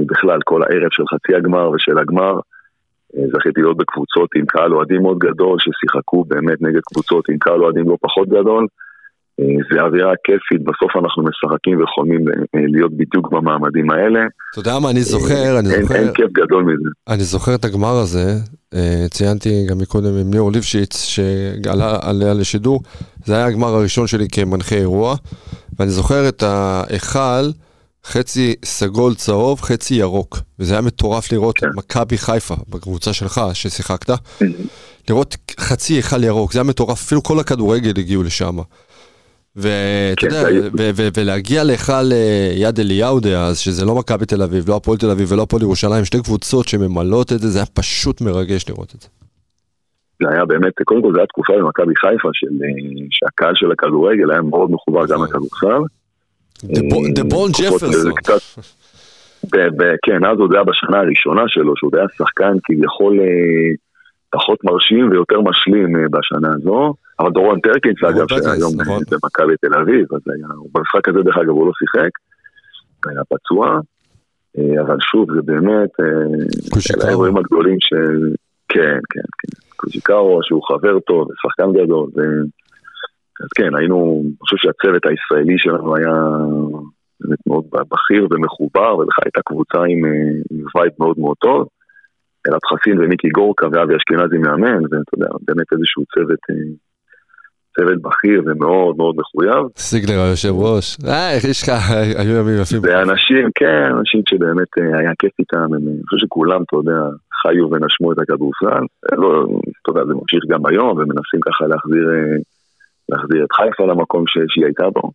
בכלל, כל הערב של חצי הגמר ושל הגמר. אה, זכיתי להיות בקבוצות עם קהל אוהדים מאוד גדול, ששיחקו באמת נגד קבוצות עם קהל אוהדים לא פחות גדול. אה, זה אווירה כיפית, בסוף אנחנו משחקים וחולמים אה, להיות בדיוק במעמדים האלה. אתה יודע מה, אני זוכר, אני זוכר... אין כיף גדול מזה. אני זוכר את הגמר הזה, ציינתי גם מקודם עם ליאור ליפשיץ, שעלה עליה לשידור, זה היה הגמר הראשון שלי כמנחה אירוע, ואני זוכר את ההיכל. חצי סגול צהוב, חצי ירוק. וזה היה מטורף לראות את כן. מכבי חיפה, בקבוצה שלך ששיחקת, לראות חצי היכל ירוק, זה היה מטורף, אפילו כל הכדורגל הגיעו לשם. ואתה כן, יודע, ולהגיע להיכל יד אליהו דאז, שזה לא מכבי תל אביב, לא הפועל תל אביב ולא הפועל ירושלים, שתי קבוצות שממלאות את זה, זה היה פשוט מרגש לראות את זה. זה היה באמת, קודם כל זו הייתה תקופה במכבי חיפה, אה, שהקהל של הכדורגל היה מאוד מחובר גם לכדורסל. דה בון ג'פרסון. כן, אז עוד היה בשנה הראשונה שלו, שהוא היה שחקן כביכול אה, פחות מרשים ויותר משלים אה, בשנה הזו. אבל דורון פרקינס, אגב, שהיום נכון. במכבי תל אביב, אז היה, במשחק הזה דרך אגב הוא לא שיחק, היה פצוע, אה, אבל שוב, זה באמת, אלה האירועים הגדולים של... כן, כן, כן. קוז'יקארו, שהוא חבר טוב, שחקן גדול, אז כן, היינו, אני חושב שהצוות הישראלי שלנו היה באמת מאוד בכיר ומחובר, ולך הייתה קבוצה עם, אה, עם vibe מאוד מאוד טוב. אלעד חסין ומיקי גורקה ואבי אשכנזי מאמן, ואתה יודע, באמת איזשהו צוות, אה, צוות בכיר ומאוד מאוד מחויב. סיגלר היושב ראש, אה, איך יש לך, היו ימים יפים. ואנשים, כן, אנשים שבאמת אה, היה כיף איתם, אני חושב שכולם, אתה יודע, חיו ונשמו את הכדורסל. לא, אתה יודע, זה ממשיך גם היום, ומנסים ככה להחזיר... להחזיר את חיפה למקום ש... שהיא הייתה בו.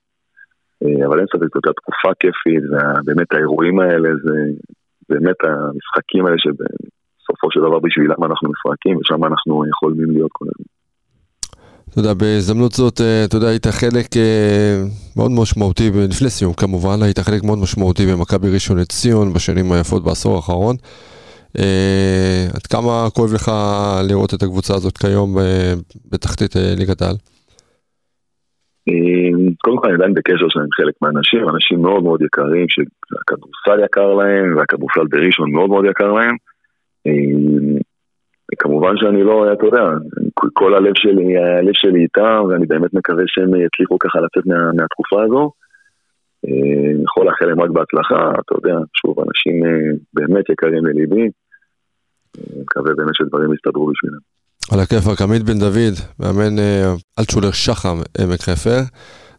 אה, אבל אין ספק, זאת תקופה כיפית, ובאמת האירועים האלה זה באמת המשחקים האלה שבסופו של דבר בשבילם אנחנו מפרקים, ושם אנחנו יכולים להיות כל הזמן. אתה יודע, בהזדמנות זאת, אה, אתה יודע, היית חלק אה, מאוד משמעותי, לפני סיום כמובן, היית חלק מאוד משמעותי במכבי ראשון לציון בשנים היפות בעשור האחרון. עד כמה כואב לך לראות את הקבוצה הזאת כיום בתחתית ליגת העל? קודם כל אני עדיין בקשר שלהם חלק מהאנשים, אנשים מאוד מאוד יקרים, שהכדורסל יקר להם, והכדורסל בראשון מאוד מאוד יקר להם. כמובן שאני לא, אתה יודע, כל הלב שלי, הלב שלי איתם, ואני באמת מקווה שהם יצליחו ככה לצאת מה, מהתקופה הזו. אני יכול לאחל להם רק בהצלחה, אתה יודע, שוב, אנשים אה, באמת יקרים לליבי. מקווה באמת שדברים יסתדרו בשבילם. על הכיפאק, עמית בן דוד, מאמן אה, אלטשולר שחם עמק חפר.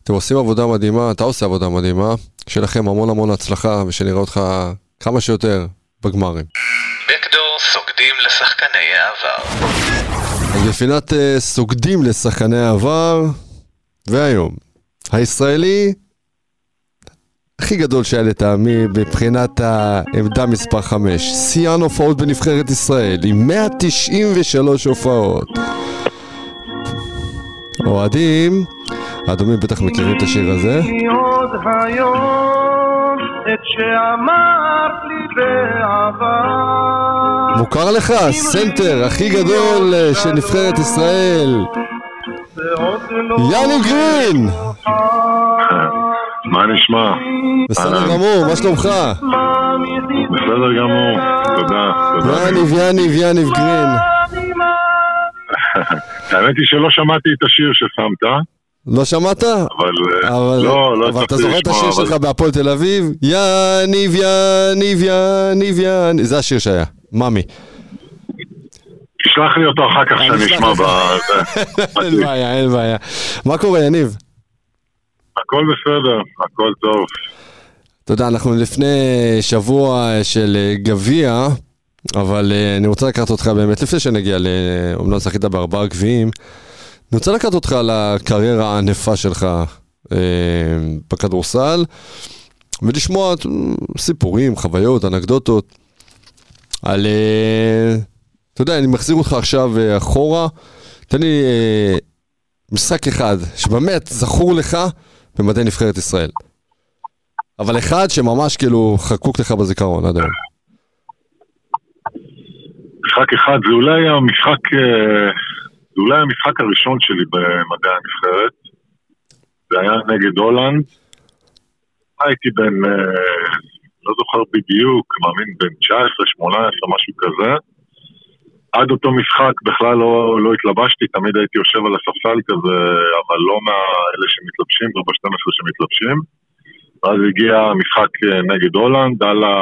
אתם עושים עבודה מדהימה, אתה עושה עבודה מדהימה, שיהיה לכם המון המון הצלחה ושנראה אותך כמה שיותר בגמרים. סוגדים לשחקני העבר. אז בפינת uh, סוגדים לשחקני העבר, והיום, הישראלי הכי גדול שהיה לטעמי מבחינת העמדה מספר 5. שיאן הופעות בנבחרת ישראל עם 193 הופעות. אוהדים, האדומים בטח מכירים את השיר הזה. מוכר לך? סנטר הכי גדול של נבחרת ישראל. יאני גרין! מה נשמע? בסדר גמור, מה שלומך? בסדר גמור, תודה. יניב, יניב, יניב גרין. האמת היא שלא שמעתי את השיר ששמת. לא שמעת? אבל, אבל לא, לא אבל אתה זוכר את השיר שלך בהפועל תל אביב? יניב, יניב, יניב, יניב, זה השיר שהיה, מאמי. תשלח לי אותו אחר כך אני שאני אשמע. ב... אין בעיה, אין בעיה. מה קורה, יניב? הכל בסדר, הכל טוב. אתה יודע, אנחנו לפני שבוע של אה, גביע, אבל אה, אני רוצה לקחת אותך באמת, לפני שנגיע ל... אומנם זכית בארבעה גביעים, אני רוצה לקחת אותך לקריירה הענפה שלך אה, בכדורסל, ולשמוע אה, סיפורים, חוויות, אנקדוטות, על... אה, אתה יודע, אני מחזיר אותך עכשיו אה, אחורה, תן לי אה, משחק אחד, שבאמת זכור לך במדי נבחרת ישראל. אבל אחד שממש כאילו חקוק לך בזיכרון עד היום. משחק אחד, זה אולי המשחק, אה, זה אולי המשחק הראשון שלי במדעי הנבחרת. זה היה נגד הולנד. הייתי בן, אה, לא זוכר בדיוק, מאמין בן 19, 18, משהו כזה. עד אותו משחק בכלל לא, לא התלבשתי, תמיד הייתי יושב על הספסל כזה, אבל לא מאלה שמתלבשים, לא ב-12 שמתלבשים. ואז הגיע המשחק אה, נגד הולנד, על, ה...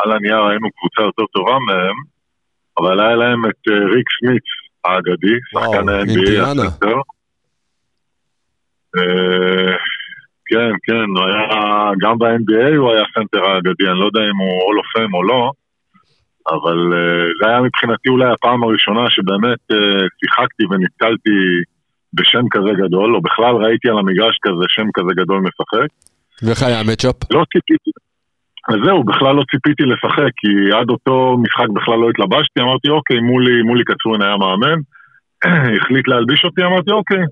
על הנייר היינו קבוצה יותר טובה מהם, אבל היה להם את אה, ריק סמית האגדי, שחקן ה-NBA. הסנטר. אה, כן, כן, הוא היה, גם ב-NBA הוא היה סנטר האגדי, אני לא יודע אם הוא Hall of Fame או לא, אבל אה, זה היה מבחינתי אולי הפעם הראשונה שבאמת אה, שיחקתי ונתקלתי בשם כזה גדול, או בכלל ראיתי על המגרש כזה שם כזה גדול משחק. ואיך היה ה matchup? לא ציפיתי. אז זהו, בכלל לא ציפיתי לשחק, כי עד אותו משחק בכלל לא התלבשתי, אמרתי אוקיי, מולי, מולי קצורין היה מאמן, החליט להלביש אותי, אמרתי אוקיי,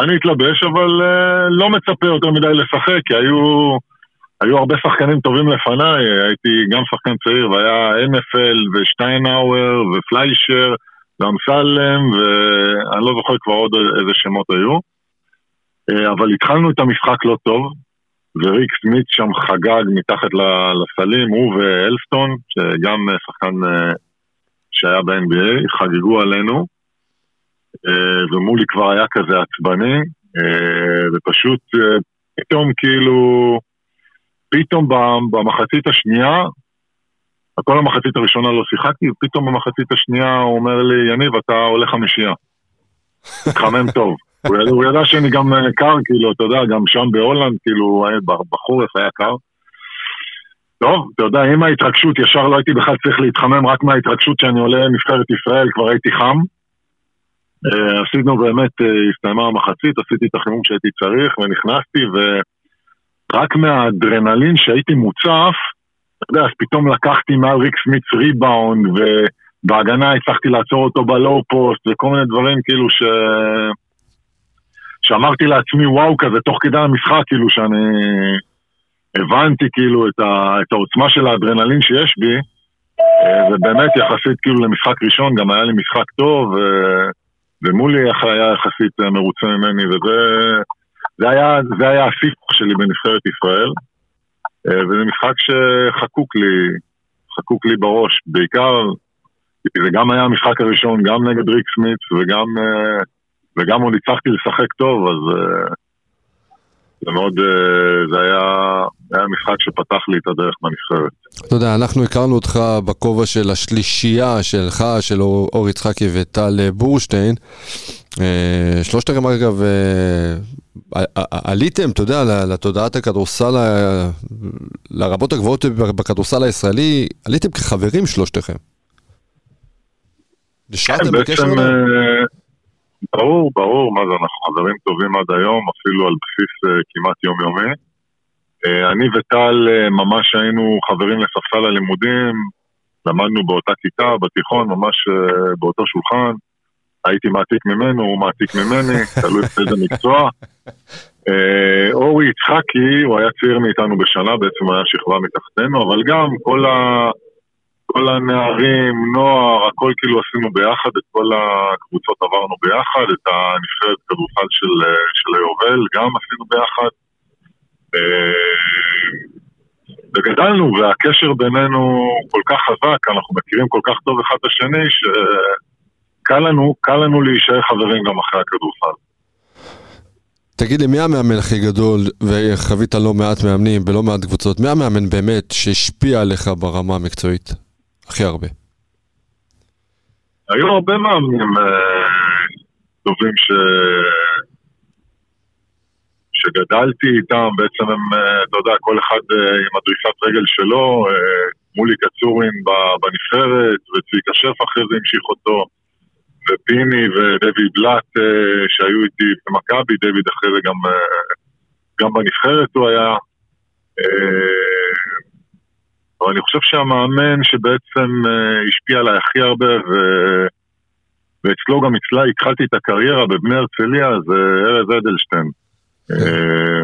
אני אתלבש, אבל uh, לא מצפה יותר מדי לשחק, כי היו, היו הרבה שחקנים טובים לפניי, הייתי גם שחקן צעיר, והיה NFL ושטיינאוור ופליישר ואמסלם, ואני לא זוכר כבר עוד איזה שמות היו. אה, אבל התחלנו את המשחק לא טוב, וריק סמית שם חגג מתחת לסלים, הוא ואלסטון, שגם אה, שחקן אה, שהיה ב-NBA, חגגו עלינו, אה, ומולי כבר היה כזה עצבני, ופשוט פתאום כאילו, פתאום במחצית השנייה, כל המחצית הראשונה לא שיחקתי, ופתאום במחצית השנייה הוא אומר לי, יניב, אתה עולה חמישייה. התחמם טוב. הוא ידע, שאני גם אה, קר, כאילו, אתה יודע, גם שם בהולנד, כאילו, בחורף היה קר. טוב, אתה יודע, עם ההתרגשות, ישר לא הייתי בכלל צריך להתחמם רק מההתרגשות שאני עולה לנבחרת ישראל, כבר הייתי חם. אה, עשינו באמת, אה, הסתיימה המחצית, עשיתי את החימום שהייתי צריך, ונכנסתי, ורק מהאדרנלין שהייתי מוצף, אתה יודע, אז פתאום לקחתי מעל ריק סמיץ ריבאונד, ובהגנה הצלחתי לעצור אותו בלואו פוסט, וכל מיני דברים כאילו ש... שאמרתי לעצמי וואו כזה תוך כדי המשחק כאילו שאני הבנתי כאילו את, ה, את העוצמה של האדרנלין שיש בי אה, ובאמת יחסית כאילו למשחק ראשון גם היה לי משחק טוב ו, ומולי היה יחסית אה, מרוצה ממני וזה זה היה, היה הסיפור שלי בנבחרת ישראל אה, וזה משחק שחקוק לי, חקוק לי בראש. בעיקר זה גם היה המשחק הראשון גם נגד ריק סמית וגם אה, וגם עוד הצלחתי לשחק טוב, אז uh, זה מאוד, uh, זה היה, היה משחק שפתח לי את הדרך בנבחרת. אתה יודע, אנחנו הכרנו אותך בכובע של השלישייה שלך, של אור אור יצחקי וטל אה, בורשטיין. אה, שלושתכם אגב, אה, עליתם, אתה יודע, לתודעת הכדורסל, לרבות הגבוהות בכדורסל הישראלי, עליתם כחברים שלושתכם. נשארתם בקשר? ברור, ברור, מה זה, אנחנו חברים טובים עד היום, אפילו על בסיס אה, כמעט יומיומי. אה, אני וטל אה, ממש היינו חברים לספסל הלימודים, למדנו באותה כיתה, בתיכון, ממש אה, באותו שולחן. הייתי מעתיק ממנו, הוא מעתיק ממני, תלוי באיזה מקצוע. אה, אורי יצחקי, הוא היה צעיר מאיתנו בשנה, בעצם היה שכבה מתחתנו, אבל גם כל ה... כל הנערים, נוער, הכל כאילו עשינו ביחד, את כל הקבוצות עברנו ביחד, את הנבחרת כדורסל של, אה, של היובל גם עשינו ביחד. אה, וגדלנו, והקשר בינינו כל כך חזק, אנחנו מכירים כל כך טוב אחד את השני, שקל לנו, קל לנו להישאר חברים גם אחרי הכדורסל. תגיד לי, מי המאמן הכי גדול, וחווית לא מעט מאמנים בלא מעט קבוצות, מי המאמן באמת שהשפיע עליך ברמה המקצועית הכי הרבה? היו הרבה מאמנים אה, טובים ש... שגדלתי איתם, בעצם הם, אה, אתה יודע, כל אחד אה, עם הדריסת רגל שלו, מולי קצורין בנבחרת, וצביקה שף אחרי זה המשיך אותו, ופיני ודויד בלאט שהיו איתי במכבי, דויד אחרי זה גם, גם בנבחרת הוא היה. אבל אני חושב שהמאמן שבעצם אה, השפיע עליי הכי הרבה, ו... ואצלו גם אצלה התחלתי את הקריירה בבני הרצליה, זה ארז אדלשטיין. אה,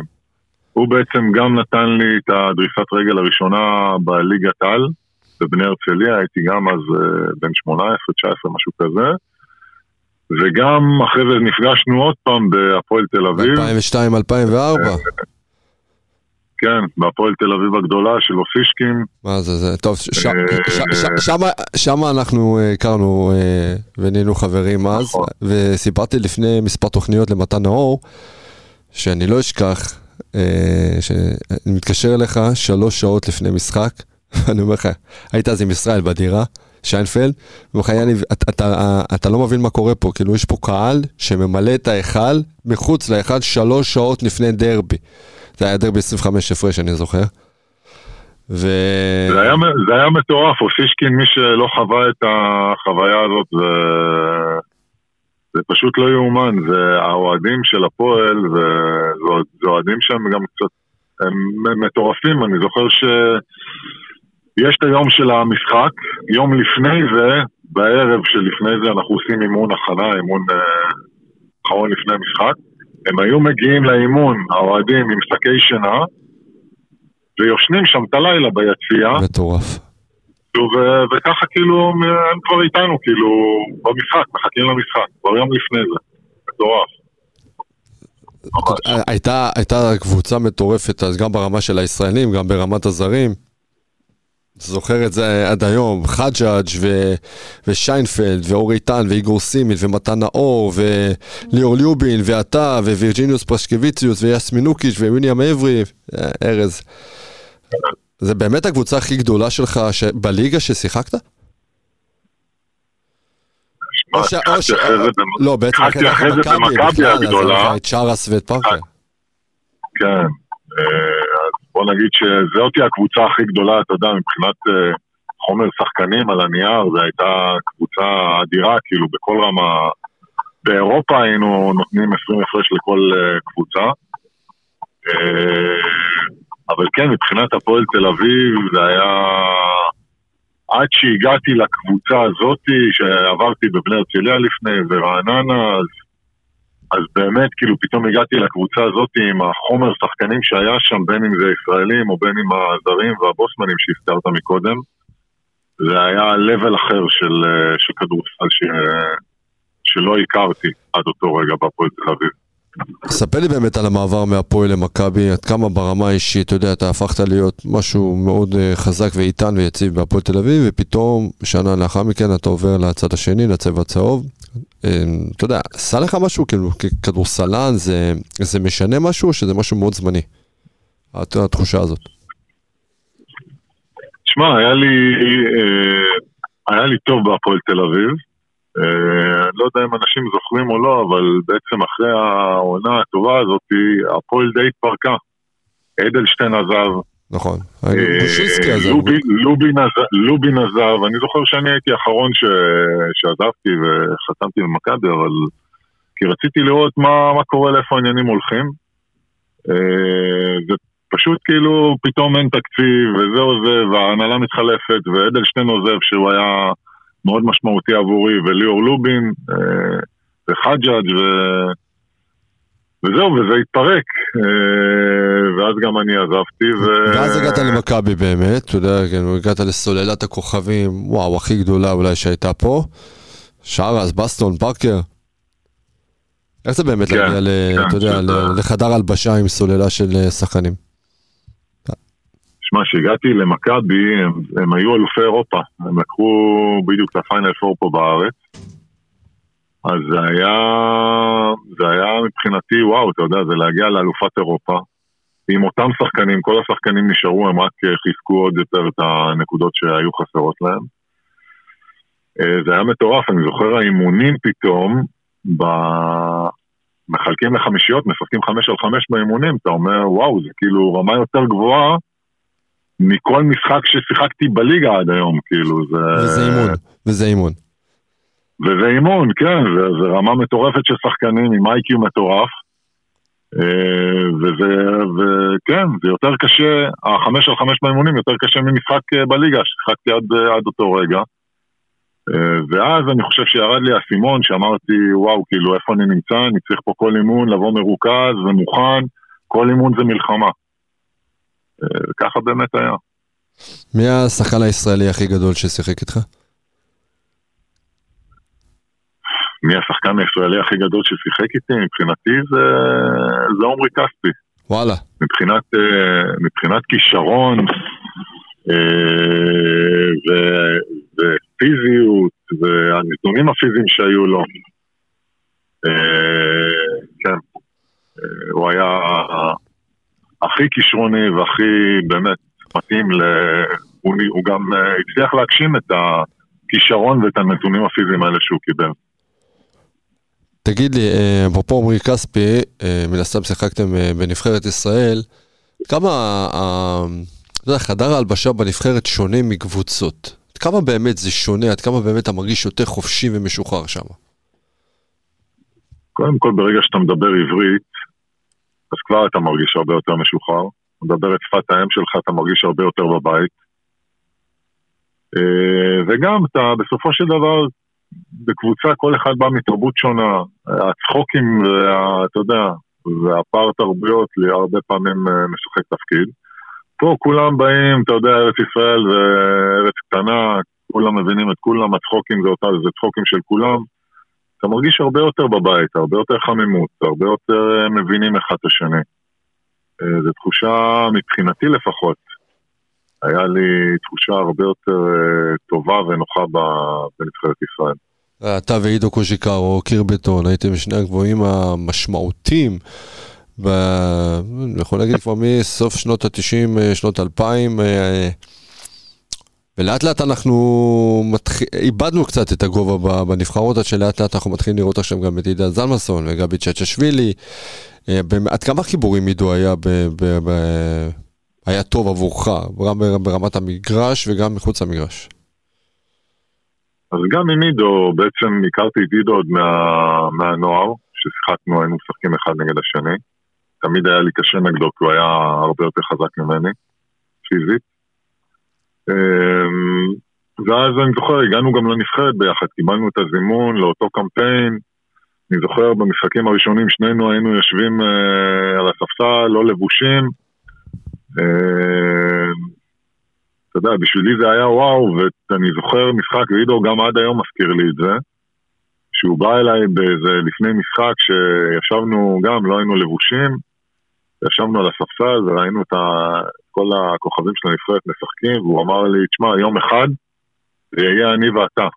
הוא בעצם גם נתן לי את הדריסת רגל הראשונה בליגת על, בבני הרצליה, הייתי גם אז אה, בן 18, 19, משהו כזה. וגם אחרי זה נפגשנו עוד פעם בהפועל תל אביב. ב-2002-2004. כן, בהפועל תל אביב הגדולה של אוסישקין. מה זה, זה, טוב, ש- אה, אנחנו אה, הכרנו אה, ונהיינו חברים אז, נכון. וסיפרתי לפני מספר תוכניות למתן נאור, שאני לא אשכח, שאני מתקשר אליך שלוש שעות לפני משחק, אני אומר לך, היית אז עם ישראל בדירה, שיינפלד, ואומר לך, אתה- אתה- אתה לא מבין מה קורה פה, כאילו יש פה קהל שממלא את ההיכל מחוץ להיכל שלוש שעות לפני דרבי. זה היה דרבי 25 הפרש, אני זוכר. ו... זה היה, זה היה מטורף, אוסישקין, מי שלא חווה את החוויה הזאת, זה, זה פשוט לא יאומן, זה האוהדים של הפועל, וזה זה אוהדים שהם גם קצת, הם מטורפים, אני זוכר שיש את היום של המשחק, יום לפני זה, בערב שלפני זה אנחנו עושים אימון הכנה, אימון אה, אחרון לפני משחק, הם היו מגיעים לאימון, האוהדים עם שקי שינה, וישנים שם את הלילה ביציאה, מטורף. ו- וככה כאילו הם כבר איתנו, כאילו, במשחק, מחכים למשחק, כבר יום לפני זה. מטורף. הייתה קבוצה מטורפת, אז גם ברמה של הישראלים, גם ברמת הזרים. זוכר את זה עד היום, חג'אג' ו- ושיינפלד, ואור איתן, ואיגור סימית, ומתן נאור, וליאור ליובין, ואתה, ווירג'יניוס פרשקביצ'יוס, ויסמינוקיץ', וויליאם אברי, אה, ארז. זה באמת הקבוצה הכי גדולה שלך ש... בליגה ששיחקת? או ש- או ש- לא, בעצם אחרי זה במכבי הגדולה. את צ'רס ואת פרקר. כן. בוא נגיד שזאתי הקבוצה הכי גדולה, אתה יודע, מבחינת אה, חומר שחקנים על הנייר, זו הייתה קבוצה אדירה, כאילו, בכל רמה. באירופה היינו נותנים 20 הפרש לכל אה, קבוצה. אה, אבל כן, מבחינת הפועל תל אביב, זה היה... עד שהגעתי לקבוצה הזאתי, שעברתי בבני הרצליה לפני, ורעננה, אז אז באמת, כאילו, פתאום הגעתי לקבוצה הזאת עם החומר שחקנים שהיה שם, בין אם זה ישראלים או בין אם הזרים והבוסמנים שהזכרת מקודם. זה היה level אחר של, אה, של כדורסל ש, שלא הכרתי עד אותו רגע בהפועל תל אביב. ספר לי באמת על המעבר מהפועל למכבי, עד כמה ברמה האישית, אתה יודע, אתה הפכת להיות משהו מאוד אה, חזק ואיתן ויציב בהפועל תל אביב, ופתאום, שנה לאחר מכן אתה עובר לצד השני, לצבע הצהוב. אה, אתה יודע, עשה לך משהו, כאילו, ככדורסלן, זה, זה משנה משהו, או שזה משהו מאוד זמני? הת- התחושה הזאת. שמע, היה לי, אה, היה לי טוב בהפועל תל אביב. אה, אני לא יודע אם אנשים זוכרים או לא, אבל בעצם אחרי העונה הטובה הזאת, הפועל די התפרקה. אדלשטיין עזב, נכון. אה. לובין- לובין עזב- לובין עזב, אני זוכר שאני הייתי האחרון שעזבתי וחתמתי במכבי, אבל כי רציתי לראות מה, מה קורה, לאיפה העניינים הולכים. אה, ופשוט כאילו פתאום אין תקציב, וזה עוזב, וההנהלה מתחלפת, ואדלשטיין עוזב שהוא היה מאוד משמעותי עבורי, וליאור לובין, אה, וחג'אג' ו... וזהו, וזה התפרק, אה, ואז גם אני עזבתי, ו... ואז הגעת למכבי באמת, אתה יודע, כן, הגעת לסוללת הכוכבים, וואו, הכי גדולה אולי שהייתה פה. שרס, בסטון, פארקר. איך זה באמת כן, להגיע, ל- כן, אתה יודע, ל- לחדר הלבשה עם סוללה של אה, שחקנים? שמע, כשהגעתי למכבי, הם, הם היו אלופי אירופה. הם לקחו בדיוק את הפיינל פור פה בארץ. אז זה היה, זה היה מבחינתי, וואו, אתה יודע, זה להגיע לאלופת אירופה. עם אותם שחקנים, כל השחקנים נשארו, הם רק חיזקו עוד יותר את הנקודות שהיו חסרות להם. אה, זה היה מטורף, אני זוכר האימונים פתאום, ב... מחלקים לחמישיות, משחקים חמש על חמש באימונים, אתה אומר, וואו, זה כאילו רמה יותר גבוהה מכל משחק ששיחקתי בליגה עד היום, כאילו, זה... וזה אימון, וזה אימון. וזה אימון, כן, זה, זה רמה מטורפת של שחקנים עם איי-קיו מטורף. אה, וזה, וכן, זה יותר קשה, החמש על חמש באימונים יותר קשה ממשחק אה, בליגה ששיחקתי עד, עד אותו רגע. אה, ואז אני חושב שירד לי האסימון שאמרתי, וואו, כאילו, איפה אני נמצא? אני צריך פה כל אימון לבוא מרוכז ומוכן, כל אימון זה מלחמה. ככה באמת היה. מי השחקן הישראלי הכי גדול ששיחק איתך? מי השחקן הישראלי הכי גדול ששיחק איתי? מבחינתי זה, זה עומרי כספי. וואלה. מבחינת, אה, מבחינת כישרון אה, ו, ופיזיות והנתונים הפיזיים שהיו לו. אה, כן, הוא היה הכי כישרוני והכי באמת מתאים ל... הוא, הוא גם הצליח להגשים את הכישרון ואת הנתונים הפיזיים האלה שהוא קיבל. תגיד לי, אה, אפרופו עמרי כספי, אה, מן הסתם שיחקתם אה, בנבחרת ישראל, כמה, אתה יודע, חדר ההלבשה בנבחרת שונה מקבוצות? עד כמה באמת זה שונה? עד כמה באמת אתה מרגיש יותר חופשי ומשוחרר שם? קודם כל, ברגע שאתה מדבר עברית, אז כבר אתה מרגיש הרבה יותר משוחרר. מדבר את שפת האם שלך, אתה מרגיש הרבה יותר בבית. וגם אתה בסופו של דבר בקבוצה כל אחד בא מתרבות שונה, הצחוקים ואתה יודע, והפער תרבויות הרבה פעמים אה, משחק תפקיד. פה כולם באים, אתה יודע, ארץ ישראל זה ארץ קטנה, כולם מבינים את כולם, הצחוקים זה, אותה, זה צחוקים של כולם. אתה מרגיש הרבה יותר בבית, הרבה יותר חמימות, הרבה יותר אה, מבינים אחד את השני. אה, זו תחושה, מבחינתי לפחות, היה לי תחושה הרבה יותר uh, טובה ונוחה בנבחרת ישראל. אתה ועידו קוז'יקרו, קיר בטון, הייתם שני הגבוהים המשמעותיים, ב... אני יכול להגיד כבר מסוף שנות ה-90, אה, שנות ה-2000, אה, ולאט לאט אנחנו מתח... איבדנו קצת את הגובה בנבחרות, עד שלאט לאט אנחנו מתחילים לראות עכשיו גם את עידן זלמסון וגבי צ'צ'שווילי. עד כמה חיבורים עידו היה ב... ב... ב... היה טוב עבורך, גם ברמת המגרש וגם מחוץ למגרש? אז גם עם עידו, בעצם הכרתי את עידו עוד מה, מהנוער, ששיחקנו, היינו משחקים אחד נגד השני. תמיד היה לי קשה נגדו, כי הוא היה הרבה יותר חזק ממני, פיזית. אמ, ואז אני זוכר, הגענו גם לנבחרת ביחד, קיבלנו את הזימון לאותו קמפיין. אני זוכר במשחקים הראשונים שנינו היינו יושבים אה, על הספסל, לא לבושים, אתה יודע, בשבילי זה היה וואו, ואני זוכר משחק, ועידו גם עד היום מזכיר לי את זה, שהוא בא אליי באיזה, לפני משחק שישבנו גם, לא היינו לבושים, ישבנו על הספסל וראינו את כל הכוכבים של הנבחרת משחקים, והוא אמר לי, תשמע, יום אחד זה יהיה אני ואתה.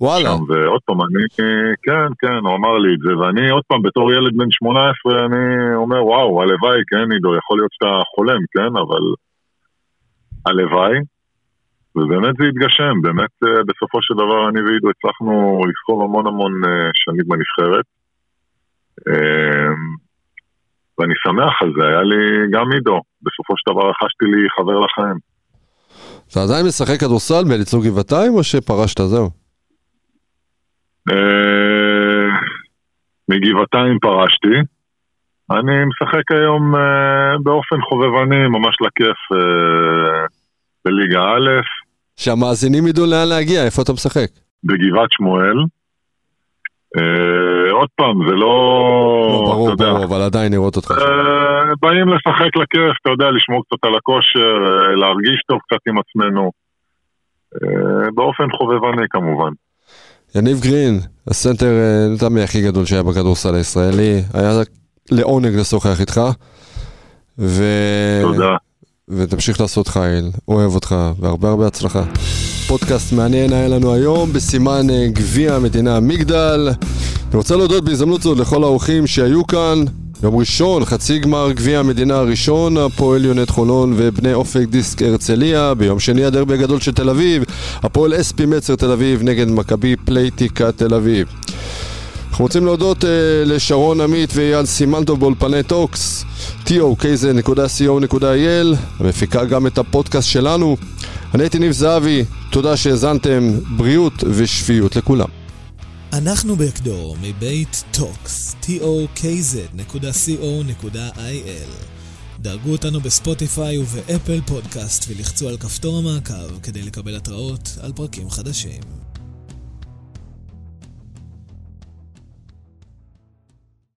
וואלה. שם, ועוד פעם, אני, כן, כן, הוא אמר לי את זה, ואני עוד פעם, בתור ילד בן 18, אני אומר, וואו, הלוואי, כן, עידו, יכול להיות שאתה חולם, כן, אבל הלוואי. ובאמת זה התגשם, באמת אה, בסופו של דבר אני ועידו הצלחנו לסחוב המון המון אה, שנים בנבחרת. אה, ואני שמח על זה, היה לי גם עידו, בסופו של דבר רכשתי לי חבר לחיים. אתה עדיין משחק כדורסל באליצור גבעתיים או שפרשת זהו? אה, מגבעתיים פרשתי. אני משחק היום אה, באופן חובבני, ממש לכיף, אה, בליגה א'. שהמאזינים ידעו לאן להגיע, איפה אתה משחק? בגבעת שמואל. עוד פעם, זה לא... לא ברור, ברור, אבל עדיין נראות אותך. באים לשחק לכיף, אתה יודע, לשמור קצת על הכושר, להרגיש טוב קצת עם עצמנו. באופן חובבני כמובן. יניב גרין, הסנטר נתמי אה, הכי גדול שהיה בכדורסל הישראלי, היה לעונג לשוחח איתך. ו... תודה. ותמשיך לעשות חייל, אוהב אותך, והרבה הרבה הצלחה. פודקאסט מעניין היה לנו היום בסימן אה, גביע המדינה מגדל. אני רוצה להודות בהזדמנות זאת לכל האורחים שהיו כאן. יום ראשון, חצי גמר גביע המדינה הראשון, הפועל יונט חולון ובני אופק דיסק הרצליה. ביום שני הדרבי הגדול של תל אביב, הפועל אספי מצר תל אביב נגד מכבי פלייטיקה תל אביב. אנחנו רוצים להודות אה, לשרון עמית ואייל סימנטוב באולפני טוקס, tokz.co.il, המפיקה גם את הפודקאסט שלנו. אני הייתי ניב זהבי, תודה שהאזנתם, בריאות ושפיות לכולם. אנחנו בקדור מבית טוקס, tokz.co.il. דרגו אותנו בספוטיפיי ובאפל פודקאסט ולחצו על כפתור המעקב כדי לקבל התראות על פרקים חדשים.